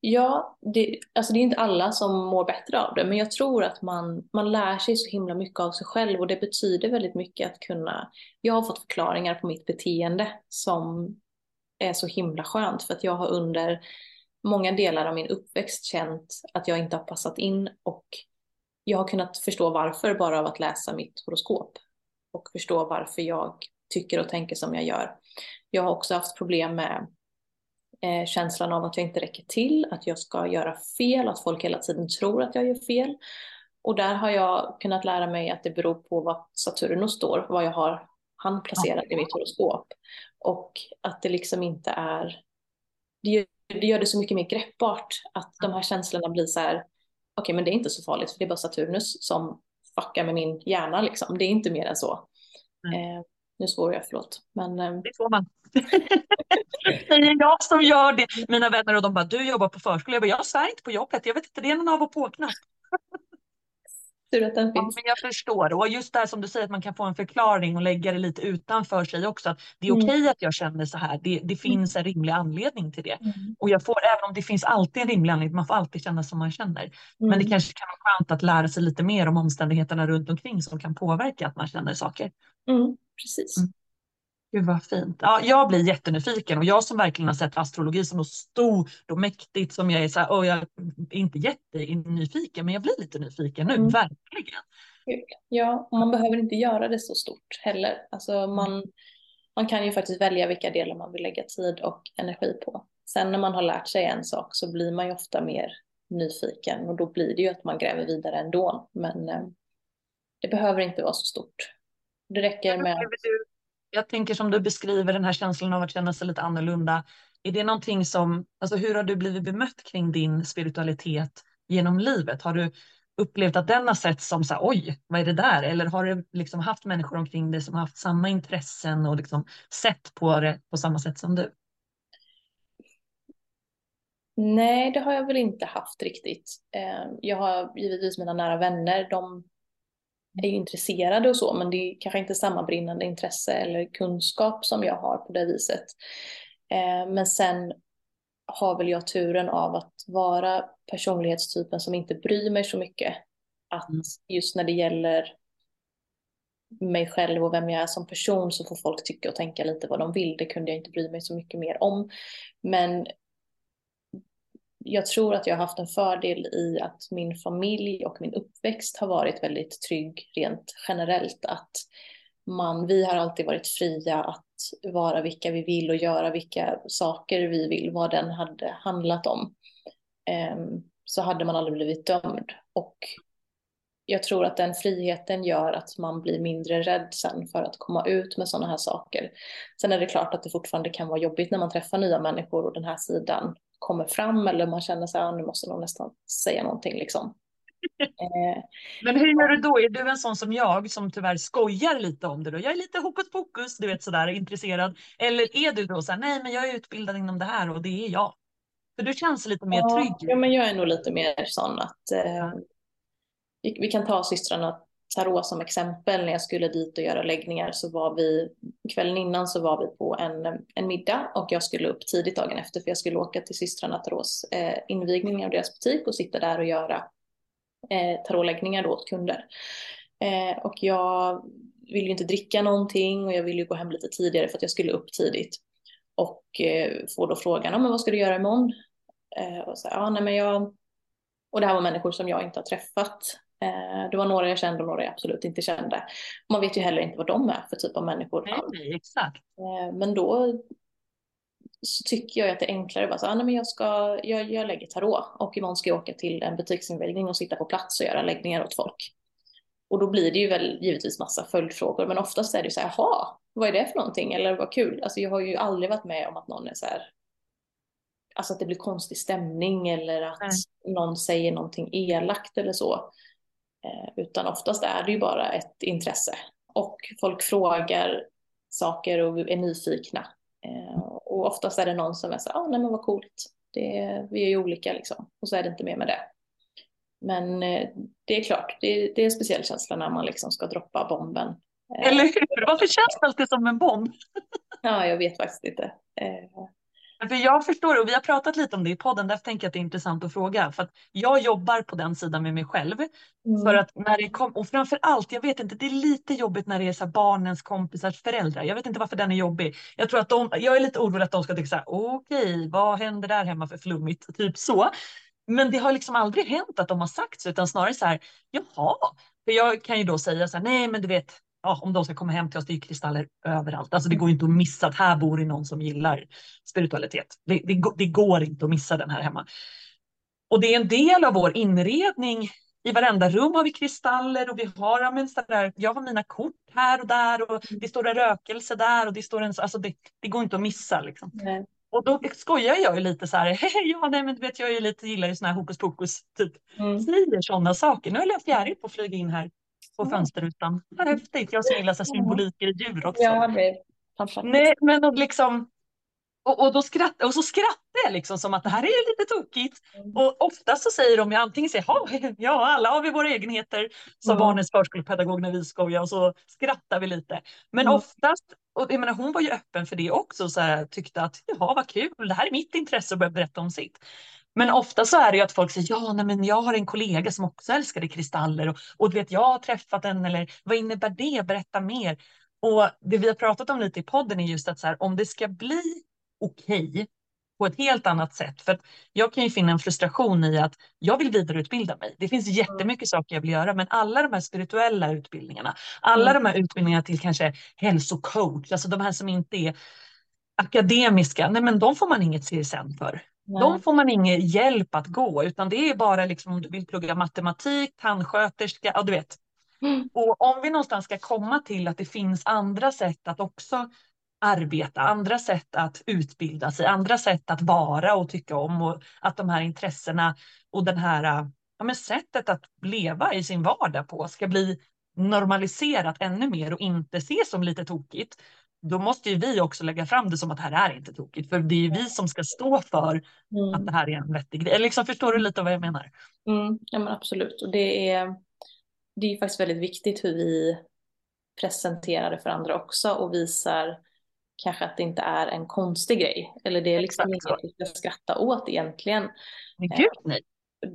Ja, det, alltså det är inte alla som mår bättre av det, men jag tror att man, man lär sig så himla mycket av sig själv och det betyder väldigt mycket att kunna, jag har fått förklaringar på mitt beteende som är så himla skönt för att jag har under många delar av min uppväxt känt att jag inte har passat in och jag har kunnat förstå varför bara av att läsa mitt horoskop. och förstå varför jag tycker och tänker som jag gör. Jag har också haft problem med eh, känslan av att jag inte räcker till, att jag ska göra fel, att folk hela tiden tror att jag gör fel. Och där har jag kunnat lära mig att det beror på vad Saturnus står, vad jag har han placerad i mitt horoskop. Och att det liksom inte är, det gör, det gör det så mycket mer greppbart att de här känslorna blir så här, okej okay, men det är inte så farligt för det är bara Saturnus som fuckar med min hjärna liksom, det är inte mer än så. Mm. Eh, nu svor jag, förlåt. Men. Eh, det får man. det är jag som gör det. Mina vänner och de bara, du jobbar på förskola. Jag bara, jag svär inte på jobbet. Jag vet inte, det är någon av och på-knapp. Tur att den finns. Ja, men jag förstår. Och just där som du säger att man kan få en förklaring och lägga det lite utanför sig också. Att det är mm. okej att jag känner så här. Det, det finns en rimlig anledning till det. Mm. Och jag får, även om det finns alltid en rimlig anledning, man får alltid känna som man känner. Mm. Men det mm. kanske kan vara skönt att lära sig lite mer om omständigheterna runt omkring som kan påverka att man känner saker. Mm, precis. Mm. Gud vad fint. Ja, jag blir jättenyfiken och jag som verkligen har sett astrologi som något stort och mäktigt som jag är så här, och jag är inte jättenyfiken men jag blir lite nyfiken nu, mm. verkligen. Ja, och man behöver inte göra det så stort heller. Alltså man, man kan ju faktiskt välja vilka delar man vill lägga tid och energi på. Sen när man har lärt sig en sak så blir man ju ofta mer nyfiken och då blir det ju att man gräver vidare ändå. Men eh, det behöver inte vara så stort. Det räcker med... Jag tänker som du beskriver den här känslan av att känna sig lite annorlunda. Är det någonting som, alltså hur har du blivit bemött kring din spiritualitet genom livet? Har du upplevt att den har sett som så här, oj, vad är det där? Eller har du liksom haft människor omkring dig som har haft samma intressen och liksom sett på det på samma sätt som du? Nej, det har jag väl inte haft riktigt. Eh, jag har givetvis mina nära vänner, de är intresserade och så, men det är kanske inte samma brinnande intresse eller kunskap som jag har på det viset. Eh, men sen har väl jag turen av att vara personlighetstypen som inte bryr mig så mycket. Att mm. just när det gäller mig själv och vem jag är som person så får folk tycka och tänka lite vad de vill. Det kunde jag inte bry mig så mycket mer om. Men jag tror att jag har haft en fördel i att min familj och min uppväxt har varit väldigt trygg rent generellt. Att man, vi har alltid varit fria att vara vilka vi vill och göra vilka saker vi vill, vad den hade handlat om. Um, så hade man aldrig blivit dömd. Och jag tror att den friheten gör att man blir mindre rädd sen för att komma ut med sådana här saker. Sen är det klart att det fortfarande kan vara jobbigt när man träffar nya människor och den här sidan kommer fram eller man känner sig att nu måste någon nästan säga någonting liksom. Eh, Men hur gör du då? Är du en sån som jag som tyvärr skojar lite om det då? Jag är lite hokus pokus, du vet sådär intresserad. Eller är du då så här, nej men jag är utbildad inom det här och det är jag. För du känns lite mer ja, trygg. Ja, men jag är nog lite mer sån att eh, vi, vi, kan ta systrarna tarot som exempel. När jag skulle dit och göra läggningar så var vi, kvällen innan så var vi på en, en middag och jag skulle upp tidigt dagen efter för jag skulle åka till systrarna Tarots eh, invigning av deras butik och sitta där och göra eh, tarotläggningar åt kunder. Eh, och jag ville ju inte dricka någonting och jag ville ju gå hem lite tidigare för att jag skulle upp tidigt. Och eh, får då frågan, men vad ska du göra imorgon? Eh, och så, ah, nej, men jag... Och det här var människor som jag inte har träffat. Eh, det var några jag kände och några jag absolut inte kände. Man vet ju heller inte vad de är för typ av människor. Nej, exakt. Eh, men då så tycker jag att det är enklare att bara säga, ah, nej men jag ska, jag, jag lägger tarot och imorgon ska jag åka till en butiksinvägning och sitta på plats och göra läggningar åt folk. Och då blir det ju väl givetvis massa följdfrågor, men oftast är det så här, jaha, vad är det för någonting? Eller vad kul. Alltså jag har ju aldrig varit med om att någon är så här, alltså att det blir konstig stämning eller att mm. någon säger någonting elakt eller så. Eh, utan oftast är det ju bara ett intresse. Och folk frågar saker och är nyfikna. Eh, och oftast är det någon som är så ah, nej men vad coolt. Det, vi är ju olika liksom. Och så är det inte mer med det. Men eh, det är klart, det, det är en speciell känsla när man liksom ska droppa bomben. Eller hur? Varför känns det alltid som en bomb? ja, jag vet faktiskt inte. För jag förstår och vi har pratat lite om det i podden, därför tänker jag att det är intressant att fråga. För att jag jobbar på den sidan med mig själv. Mm. För att när det kom, och framför allt, jag vet inte, det är lite jobbigt när det är så barnens kompisars föräldrar. Jag vet inte varför den är jobbig. Jag tror att de, jag är lite orolig att de ska tycka så här, okej, okay, vad händer där hemma för flummigt? Typ så. Men det har liksom aldrig hänt att de har sagt så, utan snarare så här, jaha. För jag kan ju då säga så här, nej men du vet, ja, om de ska komma hem till oss, det är kristaller överallt. Alltså det går inte att missa att här bor det någon som gillar spiritualitet. Det, det, det går inte att missa den här hemma. Och det är en del av vår inredning. I varenda rum har vi kristaller och vi har, men där, jag har mina kort här och där och det står en rökelse där och det står en, alltså det, det går inte att missa liksom. Nej. Och då skojar jag ju lite så här, ja nej men du vet jag är lite, gillar ju såna här hokus pokus typ. Mm. Säger sådana saker. Nu höll jag fjäril på att flyga in här på mm. fönsterrutan. Vad häftigt, jag som gillar så symboliker i djur också. Ja, det är fantastiskt. Nej men och liksom, och, och, då skratt, och så skrattar jag liksom som att det här är lite tokigt. Mm. Och oftast så säger de ju antingen säger ja, alla har vi våra egenheter, som mm. barnens förskolepedagog när vi skojar och så skrattar vi lite. Men mm. oftast, och jag menar, hon var ju öppen för det också, så här, tyckte att ja vad kul, det här är mitt intresse att börja berätta om sitt. Men ofta så är det ju att folk säger ja, nej, men jag har en kollega som också älskade kristaller och, och du vet, jag har träffat en eller vad innebär det? Berätta mer. Och det vi har pratat om lite i podden är just att så här, om det ska bli okej okay, på ett helt annat sätt. För jag kan ju finna en frustration i att jag vill vidareutbilda mig. Det finns jättemycket saker jag vill göra, men alla de här spirituella utbildningarna, alla mm. de här utbildningarna till kanske hälsocoach, alltså de här som inte är akademiska, nej men de får man inget CSN för. Nej. De får man ingen hjälp att gå, utan det är bara liksom om du vill plugga matematik, tandsköterska, ja du vet. Mm. Och om vi någonstans ska komma till att det finns andra sätt att också arbeta, andra sätt att utbilda sig, andra sätt att vara och tycka om och att de här intressena och den här ja, men sättet att leva i sin vardag på ska bli normaliserat ännu mer och inte ses som lite tokigt. Då måste ju vi också lägga fram det som att det här är inte tokigt, för det är ju vi som ska stå för mm. att det här är en vettig grej. Liksom, förstår du lite vad jag menar? Mm, ja men absolut, och det är, det är faktiskt väldigt viktigt hur vi presenterar det för andra också och visar kanske att det inte är en konstig grej. Eller det är liksom inget vi ska skratta åt egentligen. Men gud nej.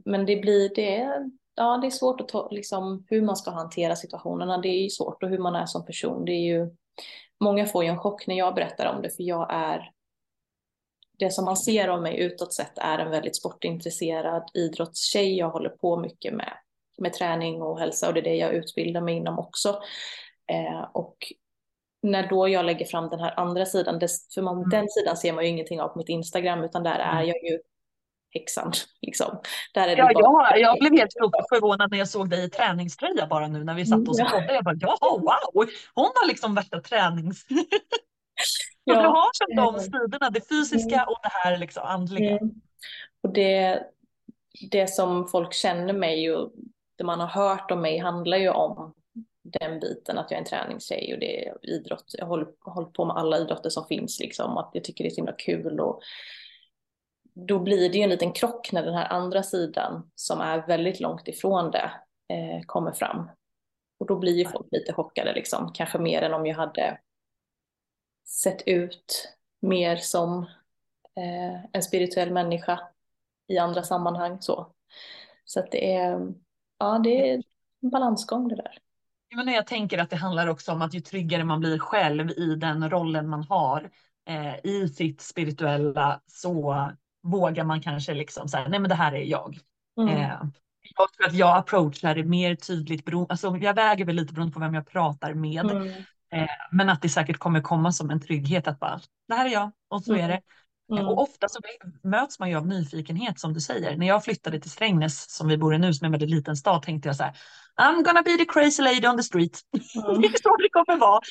Men det blir det, ja det är svårt att ta, liksom hur man ska hantera situationerna. Det är ju svårt och hur man är som person. Det är ju, många får ju en chock när jag berättar om det för jag är det som man ser av mig utåt sett är en väldigt sportintresserad idrottstjej. Jag håller på mycket med, med träning och hälsa och det är det jag utbildar mig inom också. Eh, och när då jag lägger fram den här andra sidan, för man, mm. den sidan ser man ju ingenting av på mitt Instagram, utan där är mm. jag ju häxan. Liksom. Där är ja, jag, jag blev helt förvånad när jag såg dig i träningströja bara nu när vi satt och poddade. Jag bara, ja, wow, hon har liksom värsta tränings... ja. Du har som de sidorna, det fysiska mm. och det här liksom andliga. Mm. Och det, det som folk känner mig och det man har hört om mig handlar ju om den biten att jag är en träningstjej och det är idrott. Jag håller, håller på med alla idrotter som finns liksom att jag tycker det är så himla kul och då blir det ju en liten krock när den här andra sidan som är väldigt långt ifrån det eh, kommer fram. Och då blir ju folk lite chockade liksom, kanske mer än om jag hade sett ut mer som eh, en spirituell människa i andra sammanhang så. Så att det är, ja det är en balansgång det där. Men jag tänker att det handlar också om att ju tryggare man blir själv i den rollen man har eh, i sitt spirituella så vågar man kanske liksom säga nej men det här är jag. Mm. Eh, jag tror att jag approachar det mer tydligt, alltså jag väger väl lite beroende på vem jag pratar med. Mm. Eh, men att det säkert kommer komma som en trygghet att bara, det här är jag och så mm. är det. Mm. Och ofta så möts man ju av nyfikenhet som du säger. När jag flyttade till Strängnäs som vi bor i nu som är en väldigt liten stad tänkte jag så här, I'm gonna be the crazy lady on the street. Mm. det är så det kommer vara.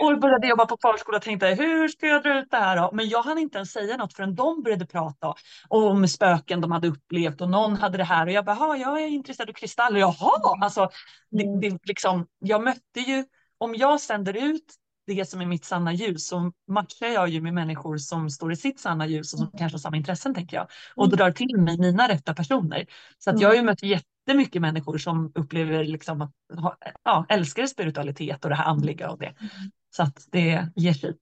Och började jobba på förskola och tänkte hur ska jag dra ut det här då? Men jag hann inte ens säga något förrän de började prata om spöken de hade upplevt och någon hade det här och jag bara, jag är intresserad av kristaller. Jaha, alltså det, mm. det, liksom, jag mötte ju, om jag sänder ut det som är mitt sanna ljus så matchar jag ju med människor som står i sitt sanna ljus och som mm. kanske har samma intressen tänker jag. Och mm. drar till mig mina rätta personer. Så att jag har ju mött jättemycket människor som upplever liksom att ja, älskar spiritualitet och det här andliga och det. Mm. Så att det ger sig.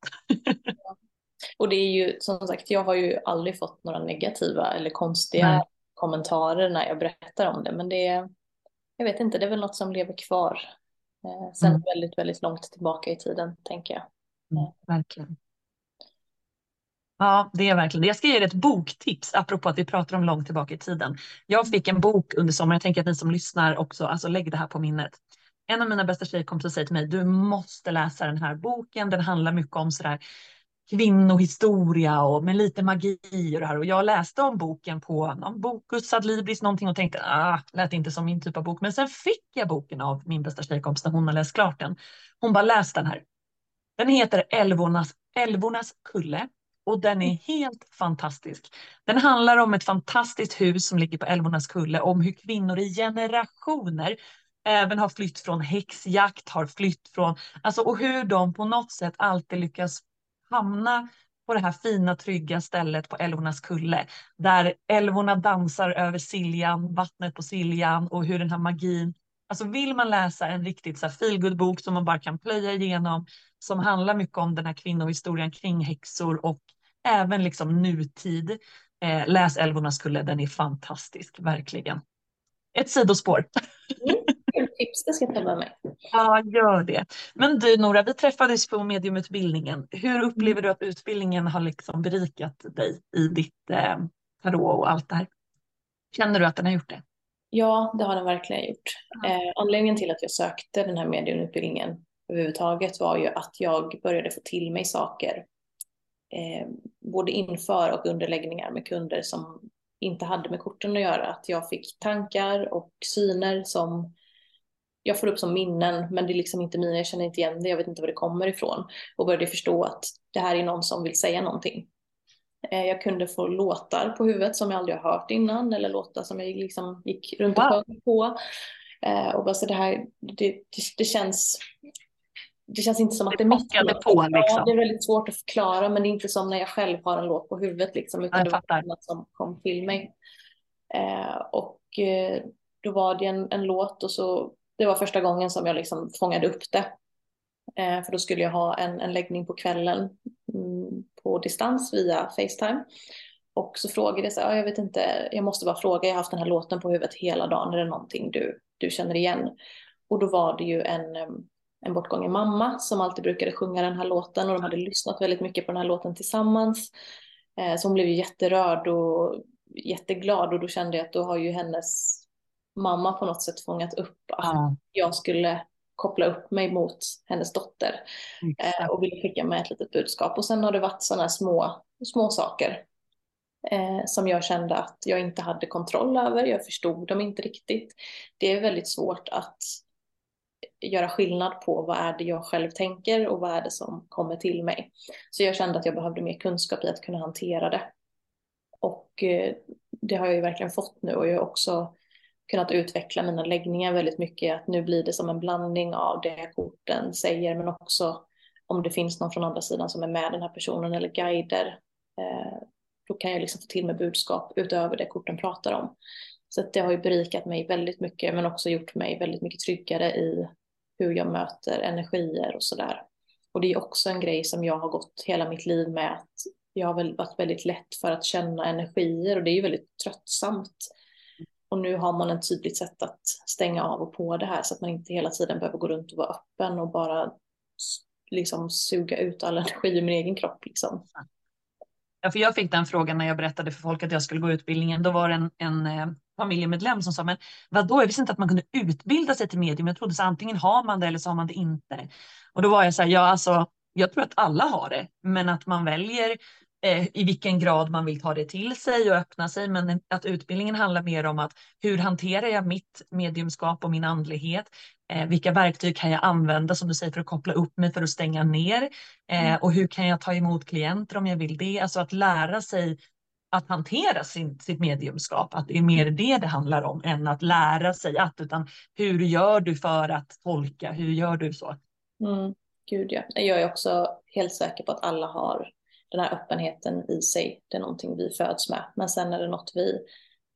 och det är ju som sagt, jag har ju aldrig fått några negativa eller konstiga Nej. kommentarer när jag berättar om det. Men det är, jag vet inte, det är väl något som lever kvar sen mm. väldigt, väldigt långt tillbaka i tiden, tänker jag. Mm, eh. verkligen. Ja, det är verkligen. Jag ska ge er ett boktips apropå att vi pratar om långt tillbaka i tiden. Jag fick en bok under sommaren, jag tänker att ni som lyssnar också, alltså lägg det här på minnet. en av mina bästa tjejkompisar säger till mig, du måste läsa den här boken. Den handlar mycket om sådär kvinnohistoria och med lite magi och det här. Och jag läste om boken på någon Bokus Adlibris någonting och tänkte, ah, lät inte som min typ av bok. Men sen fick jag boken av min bästa tjejkompis när hon har läst klart den. Hon bara, läs den här. Den heter Älvornas, Älvornas kulle och den är helt fantastisk. Den handlar om ett fantastiskt hus som ligger på Älvornas kulle, om hur kvinnor i generationer även har flytt från häxjakt, har flytt från, alltså och hur de på något sätt alltid lyckas hamna på det här fina trygga stället på älvornas kulle där älvorna dansar över Siljan, vattnet på Siljan och hur den här magin Alltså vill man läsa en riktigt så här bok som man bara kan plöja igenom som handlar mycket om den här kvinnohistorien kring häxor och även liksom nutid. Eh, läs Älvornas kulle, den är fantastisk, verkligen. Ett sidospår. Mm, tips, det ska jag ta med mig. Ja, gör det. Men du Nora, vi träffades på mediumutbildningen. Hur upplever du att utbildningen har liksom berikat dig i ditt eh, tarot och allt det här? Känner du att den har gjort det? Ja, det har den verkligen gjort. Eh, anledningen till att jag sökte den här mediumutbildningen överhuvudtaget var ju att jag började få till mig saker eh, både inför och under läggningar med kunder som inte hade med korten att göra. Att jag fick tankar och syner som jag får upp som minnen, men det är liksom inte mina, jag känner inte igen det, jag vet inte var det kommer ifrån. Och började förstå att det här är någon som vill säga någonting. Eh, jag kunde få låtar på huvudet som jag aldrig har hört innan eller låtar som jag liksom gick runt och sjöng på. Eh, och bara så det här, det, det, det, känns det känns inte som att det, det är mitt på, liksom. Det är väldigt svårt att förklara men det är inte som när jag själv har en låt på huvudet liksom, utan det var något som kom till mig. Eh, och eh, då var det en, en, låt och så det var första gången som jag liksom fångade upp det. Eh, för då skulle jag ha en, en läggning på kvällen mm, på distans via Facetime. Och så frågade jag så här, jag vet inte, jag måste bara fråga, jag har haft den här låten på huvudet hela dagen, är det någonting du, du känner igen? Och då var det ju en, en bortgången mamma som alltid brukade sjunga den här låten och de hade lyssnat väldigt mycket på den här låten tillsammans. Eh, så hon blev ju jätterörd och jätteglad och då kände jag att då har ju hennes mamma på något sätt fångat upp att mm. jag skulle koppla upp mig mot hennes dotter eh, och ville skicka med ett litet budskap. Och sen har det varit sådana små, små saker eh, som jag kände att jag inte hade kontroll över. Jag förstod dem inte riktigt. Det är väldigt svårt att göra skillnad på vad är det jag själv tänker och vad är det som kommer till mig. Så jag kände att jag behövde mer kunskap i att kunna hantera det. Och eh, det har jag ju verkligen fått nu och jag har också kunnat utveckla mina läggningar väldigt mycket. Att nu blir det som en blandning av det korten säger men också om det finns någon från andra sidan som är med den här personen eller guider. Eh, då kan jag liksom få till mig budskap utöver det korten pratar om. Så det har ju berikat mig väldigt mycket men också gjort mig väldigt mycket tryggare i hur jag möter energier och sådär. Och det är också en grej som jag har gått hela mitt liv med att jag har väl varit väldigt lätt för att känna energier och det är ju väldigt tröttsamt. Och nu har man ett tydligt sätt att stänga av och på det här så att man inte hela tiden behöver gå runt och vara öppen och bara liksom suga ut all energi ur min egen kropp liksom. Ja, för jag fick den frågan när jag berättade för folk att jag skulle gå utbildningen. Då var det en, en eh, familjemedlem som sa, men vadå, jag visste inte att man kunde utbilda sig till medium. Jag trodde så antingen har man det eller så har man det inte. Och då var jag så här, ja alltså, jag tror att alla har det, men att man väljer eh, i vilken grad man vill ta det till sig och öppna sig. Men att utbildningen handlar mer om att hur hanterar jag mitt mediumskap och min andlighet? Eh, vilka verktyg kan jag använda som du säger för att koppla upp mig för att stänga ner? Eh, mm. och hur kan jag ta emot klienter om jag vill det? Alltså att lära sig att hantera sin, sitt mediumskap, att det är mer det det handlar om än att lära sig att, utan hur gör du för att tolka, hur gör du så? Mm, gud ja, jag är också helt säker på att alla har den här öppenheten i sig. Det är någonting vi föds med, men sen är det något vi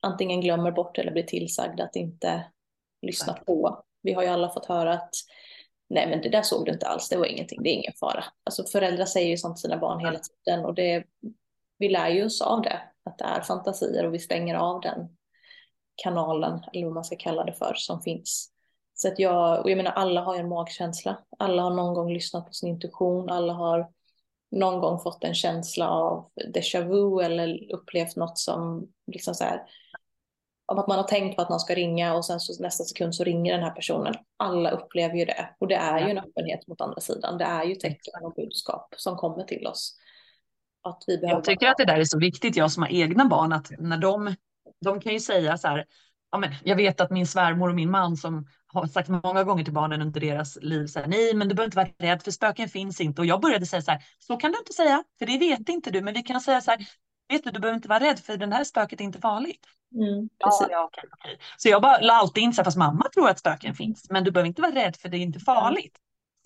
antingen glömmer bort eller blir tillsagda att inte lyssna Tack. på. Vi har ju alla fått höra att nej men det där såg du inte alls, det var ingenting, det är ingen fara. Alltså föräldrar säger ju sånt till sina barn hela tiden och det vi lär ju oss av det, att det är fantasier och vi stänger av den kanalen, eller vad man ska kalla det för, som finns. Så att jag, och jag menar alla har ju en magkänsla, alla har någon gång lyssnat på sin intuition, alla har någon gång fått en känsla av déjà vu eller upplevt något som liksom så här, av att man har tänkt på att någon ska ringa och sen så nästa sekund så ringer den här personen. Alla upplever ju det och det är ju en öppenhet mot andra sidan. Det är ju tecken och budskap som kommer till oss. Att vi behöver... Jag tycker att det där är så viktigt, jag som har egna barn, att när de, de kan ju säga så här, ja men jag vet att min svärmor och min man som har sagt många gånger till barnen under deras liv så här, nej men du behöver inte vara rädd för spöken finns inte och jag började säga så här, så kan du inte säga för det vet inte du men vi kan säga så här, vet du du behöver inte vara rädd för den här spöket är inte farligt. Mm, ja, ja, okay, okay. Så jag bara la alltid in så här, fast mamma tror att spöken finns men du behöver inte vara rädd för det är inte farligt.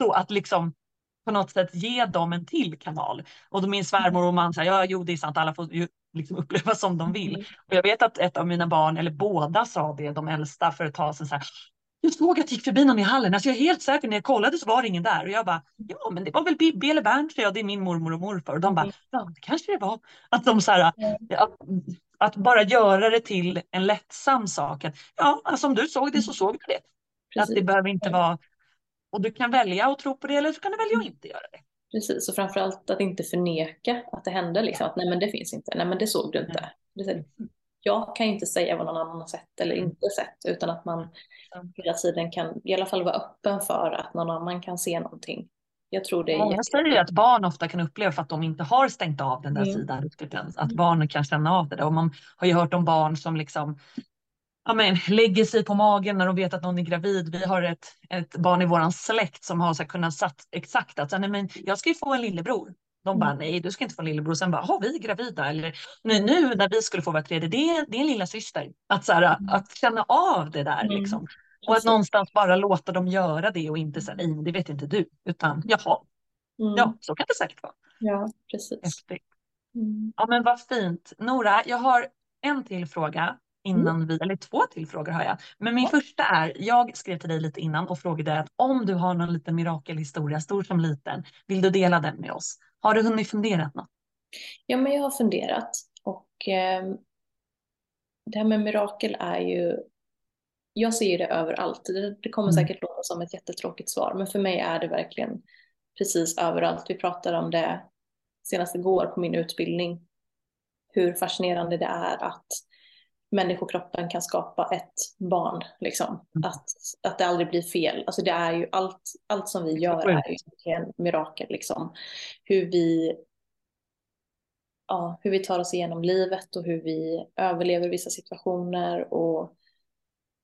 Så att liksom på något sätt ge dem en till kanal. Och då min svärmor och man säger ja jo det är sant alla får ju liksom uppleva som de vill. Mm. Och jag vet att ett av mina barn, eller båda sa det, de äldsta för ett tag sedan så här, jag såg att det gick förbi någon i hallen. Alltså jag är helt säker när jag kollade så var det ingen där. Och jag bara, ja men det var väl Bibi eller Bernt för jag, det är min mormor och morfar. Och de bara, ja det kanske det var. Att de så här, att, att, bara göra det till en lättsam sak. Att, ja, alltså om du såg det så såg du det. Precis. Att det behöver inte vara, och du kan välja att tro på det eller så kan du välja att inte göra det. Precis, och framförallt att inte förneka att det hände. Liksom. Att nej men det finns inte, nej men det såg du inte. Det jag kan inte säga vad någon annan har sett eller inte sett utan att man hela tiden kan i alla fall vara öppen för att någon annan kan se någonting. Jag tror det är Många säger att barn ofta kan uppleva för att de inte har stängt av den där mm. sidan riktigt ens. Att mm. barnen kan känna av det där. Och man har ju hört om barn som liksom ja, men, lägger sig på magen när de vet att någon är gravid. Vi har ett, ett barn i våran släkt som har så här, kunnat satt exakt att nej, men, jag ska ju få en lillebror. De mm. bara nej, du ska inte få en lillebror. Sen bara, har vi gravida? Eller nu, nu när vi skulle få vara tredje, det, det är en lilla syster. Att, så här, mm. att känna av det där mm. liksom. Och att någonstans bara låta dem göra det och inte säga nej, det vet inte du. Utan jaha, mm. ja så kan det säkert vara. Ja, precis. Mm. Ja men vad fint. Nora, jag har en till fråga innan mm. vi, eller två till frågor har jag. Men min första är, jag skrev till dig lite innan och frågade att om du har någon liten mirakelhistoria, stor som liten, vill du dela den med oss? Har du hunnit fundera något? Ja, men jag har funderat och eh, det här med mirakel är ju, jag ser det överallt. Det, det kommer mm. säkert låta som ett jättetråkigt svar, men för mig är det verkligen precis överallt. Vi pratade om det senast igår på min utbildning, hur fascinerande det är att människokroppen kan skapa ett barn. Liksom. Mm. Att, att det aldrig blir fel. Alltså det är ju allt, allt som vi gör är ju en mirakel. Liksom. Hur vi ja, hur vi tar oss igenom livet och hur vi överlever vissa situationer. Och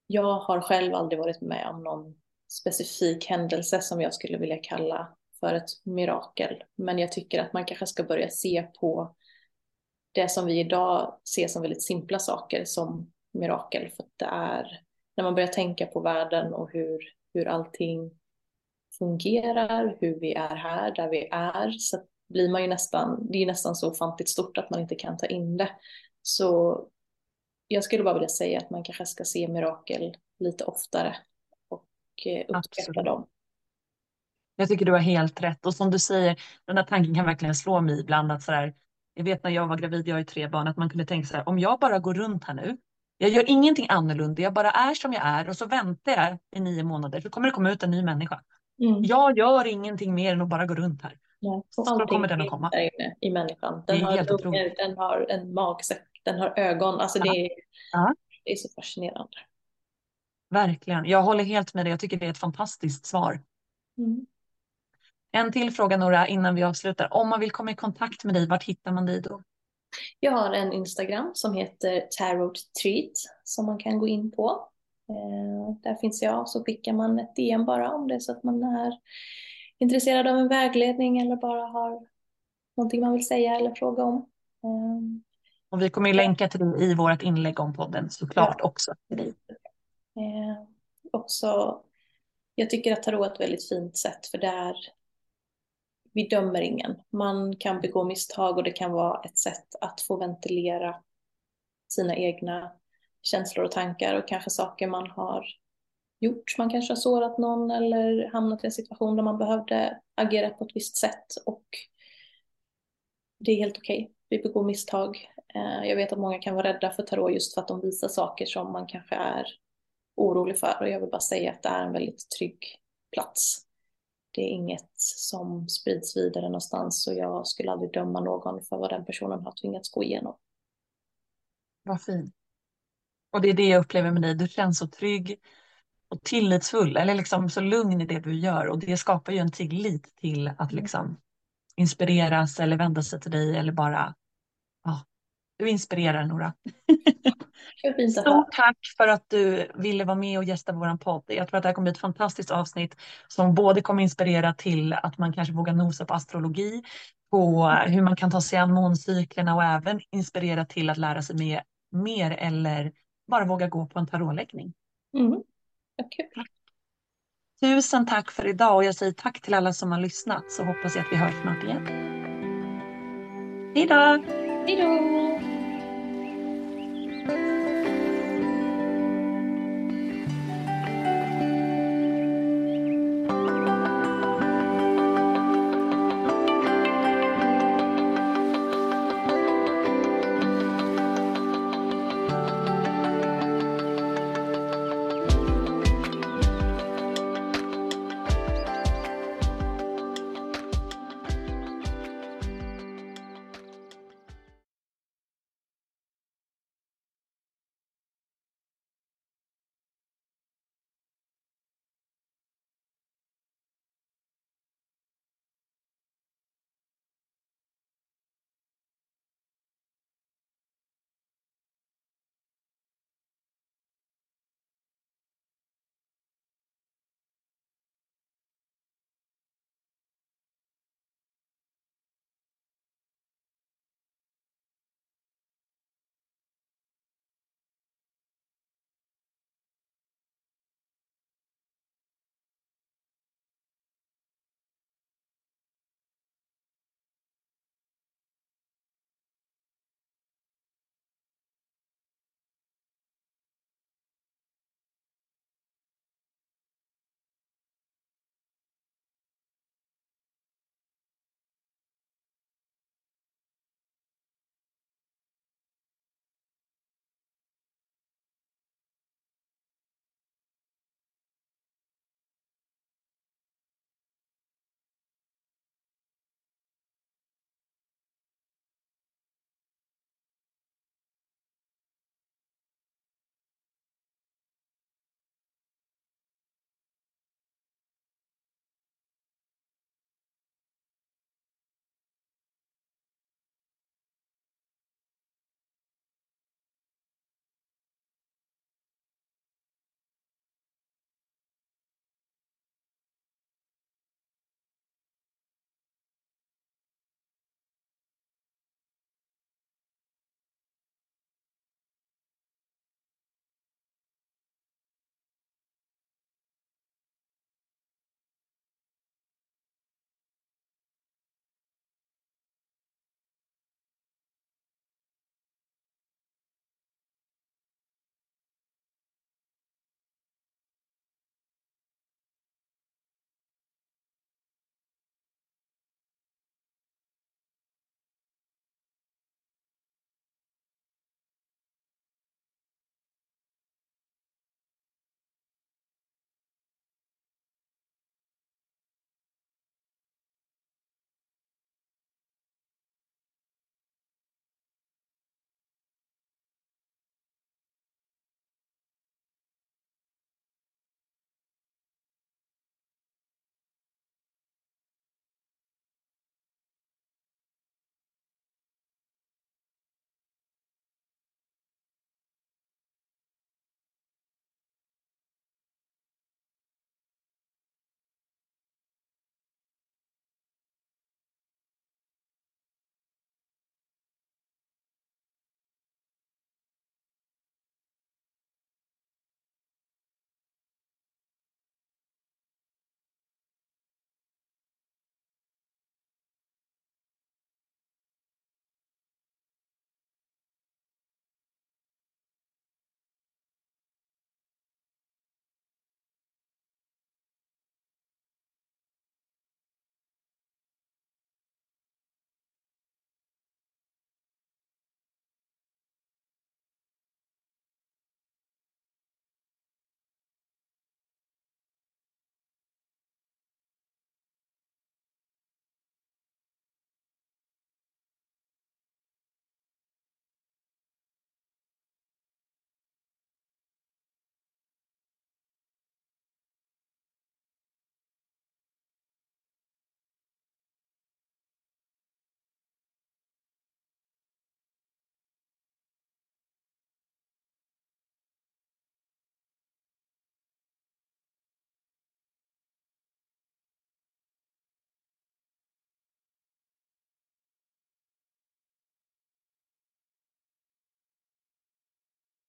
jag har själv aldrig varit med om någon specifik händelse som jag skulle vilja kalla för ett mirakel. Men jag tycker att man kanske ska börja se på det som vi idag ser som väldigt simpla saker som mirakel. För att det är när man börjar tänka på världen och hur, hur allting fungerar, hur vi är här, där vi är, så blir man ju nästan, det är nästan så ofantligt stort att man inte kan ta in det. Så jag skulle bara vilja säga att man kanske ska se mirakel lite oftare och eh, uppskatta dem. Jag tycker du har helt rätt och som du säger, den här tanken kan verkligen slå mig ibland att sådär, jag vet när jag var gravid, jag har ju tre barn, att man kunde tänka så här, om jag bara går runt här nu, jag gör ingenting annorlunda, jag bara är som jag är och så väntar jag i nio månader så kommer det komma ut en ny människa. Mm. Jag gör ingenting mer än att bara gå runt här. Ja, så kommer den att komma. I människan. Den har lungor, den har en magsäck, den har ögon. Alltså det är, ja. det är så fascinerande. Verkligen. Jag håller helt med dig. Jag tycker det är ett fantastiskt svar. Mm. En till fråga Nora innan vi avslutar. Om man vill komma i kontakt med dig, vart hittar man dig då? Jag har en Instagram som heter Tarot Treat som man kan gå in på. Eh, där finns jag, så skickar man ett DM bara om det så att man är intresserad av en vägledning eller bara har någonting man vill säga eller fråga om. Eh, och vi kommer ju länka till dig i vårt inlägg om podden såklart ja. också. Till dig. Eh, också, jag tycker att tarot är ett väldigt fint sätt för där vi dömer ingen. Man kan begå misstag och det kan vara ett sätt att få ventilera sina egna känslor och tankar och kanske saker man har gjort. Man kanske har sårat någon eller hamnat i en situation där man behövde agera på ett visst sätt och det är helt okej. Okay. Vi begår misstag. Eh, jag vet att många kan vara rädda för tarot just för att de visar saker som man kanske är orolig för och jag vill bara säga att det är en väldigt trygg plats det är inget som sprids vidare någonstans och jag skulle aldrig döma någon för vad den personen har tvingats gå igenom. Vad fint. Och det är det jag upplever med dig. Du känns så trygg och tillitsfull, eller liksom så lugn i det du gör. Och det skapar ju en tillit till att Mm. liksom inspireras eller vända sig till dig eller bara, ja, du inspirerar Nora. Stort tack för att du ville vara med och gästa vår podd. Jag tror att det här kommer bli ett fantastiskt avsnitt som både kommer inspirera till att man kanske vågar nosa på astrologi, på hur man kan ta sig an måncyklerna och även inspirera till att lära sig mer, mer eller bara våga gå på en tarotläggning. Mm. Kul. Tusen tack för idag och jag säger tack till alla som har lyssnat så hoppas jag att vi hörs snart igen. Hej då! Hej då!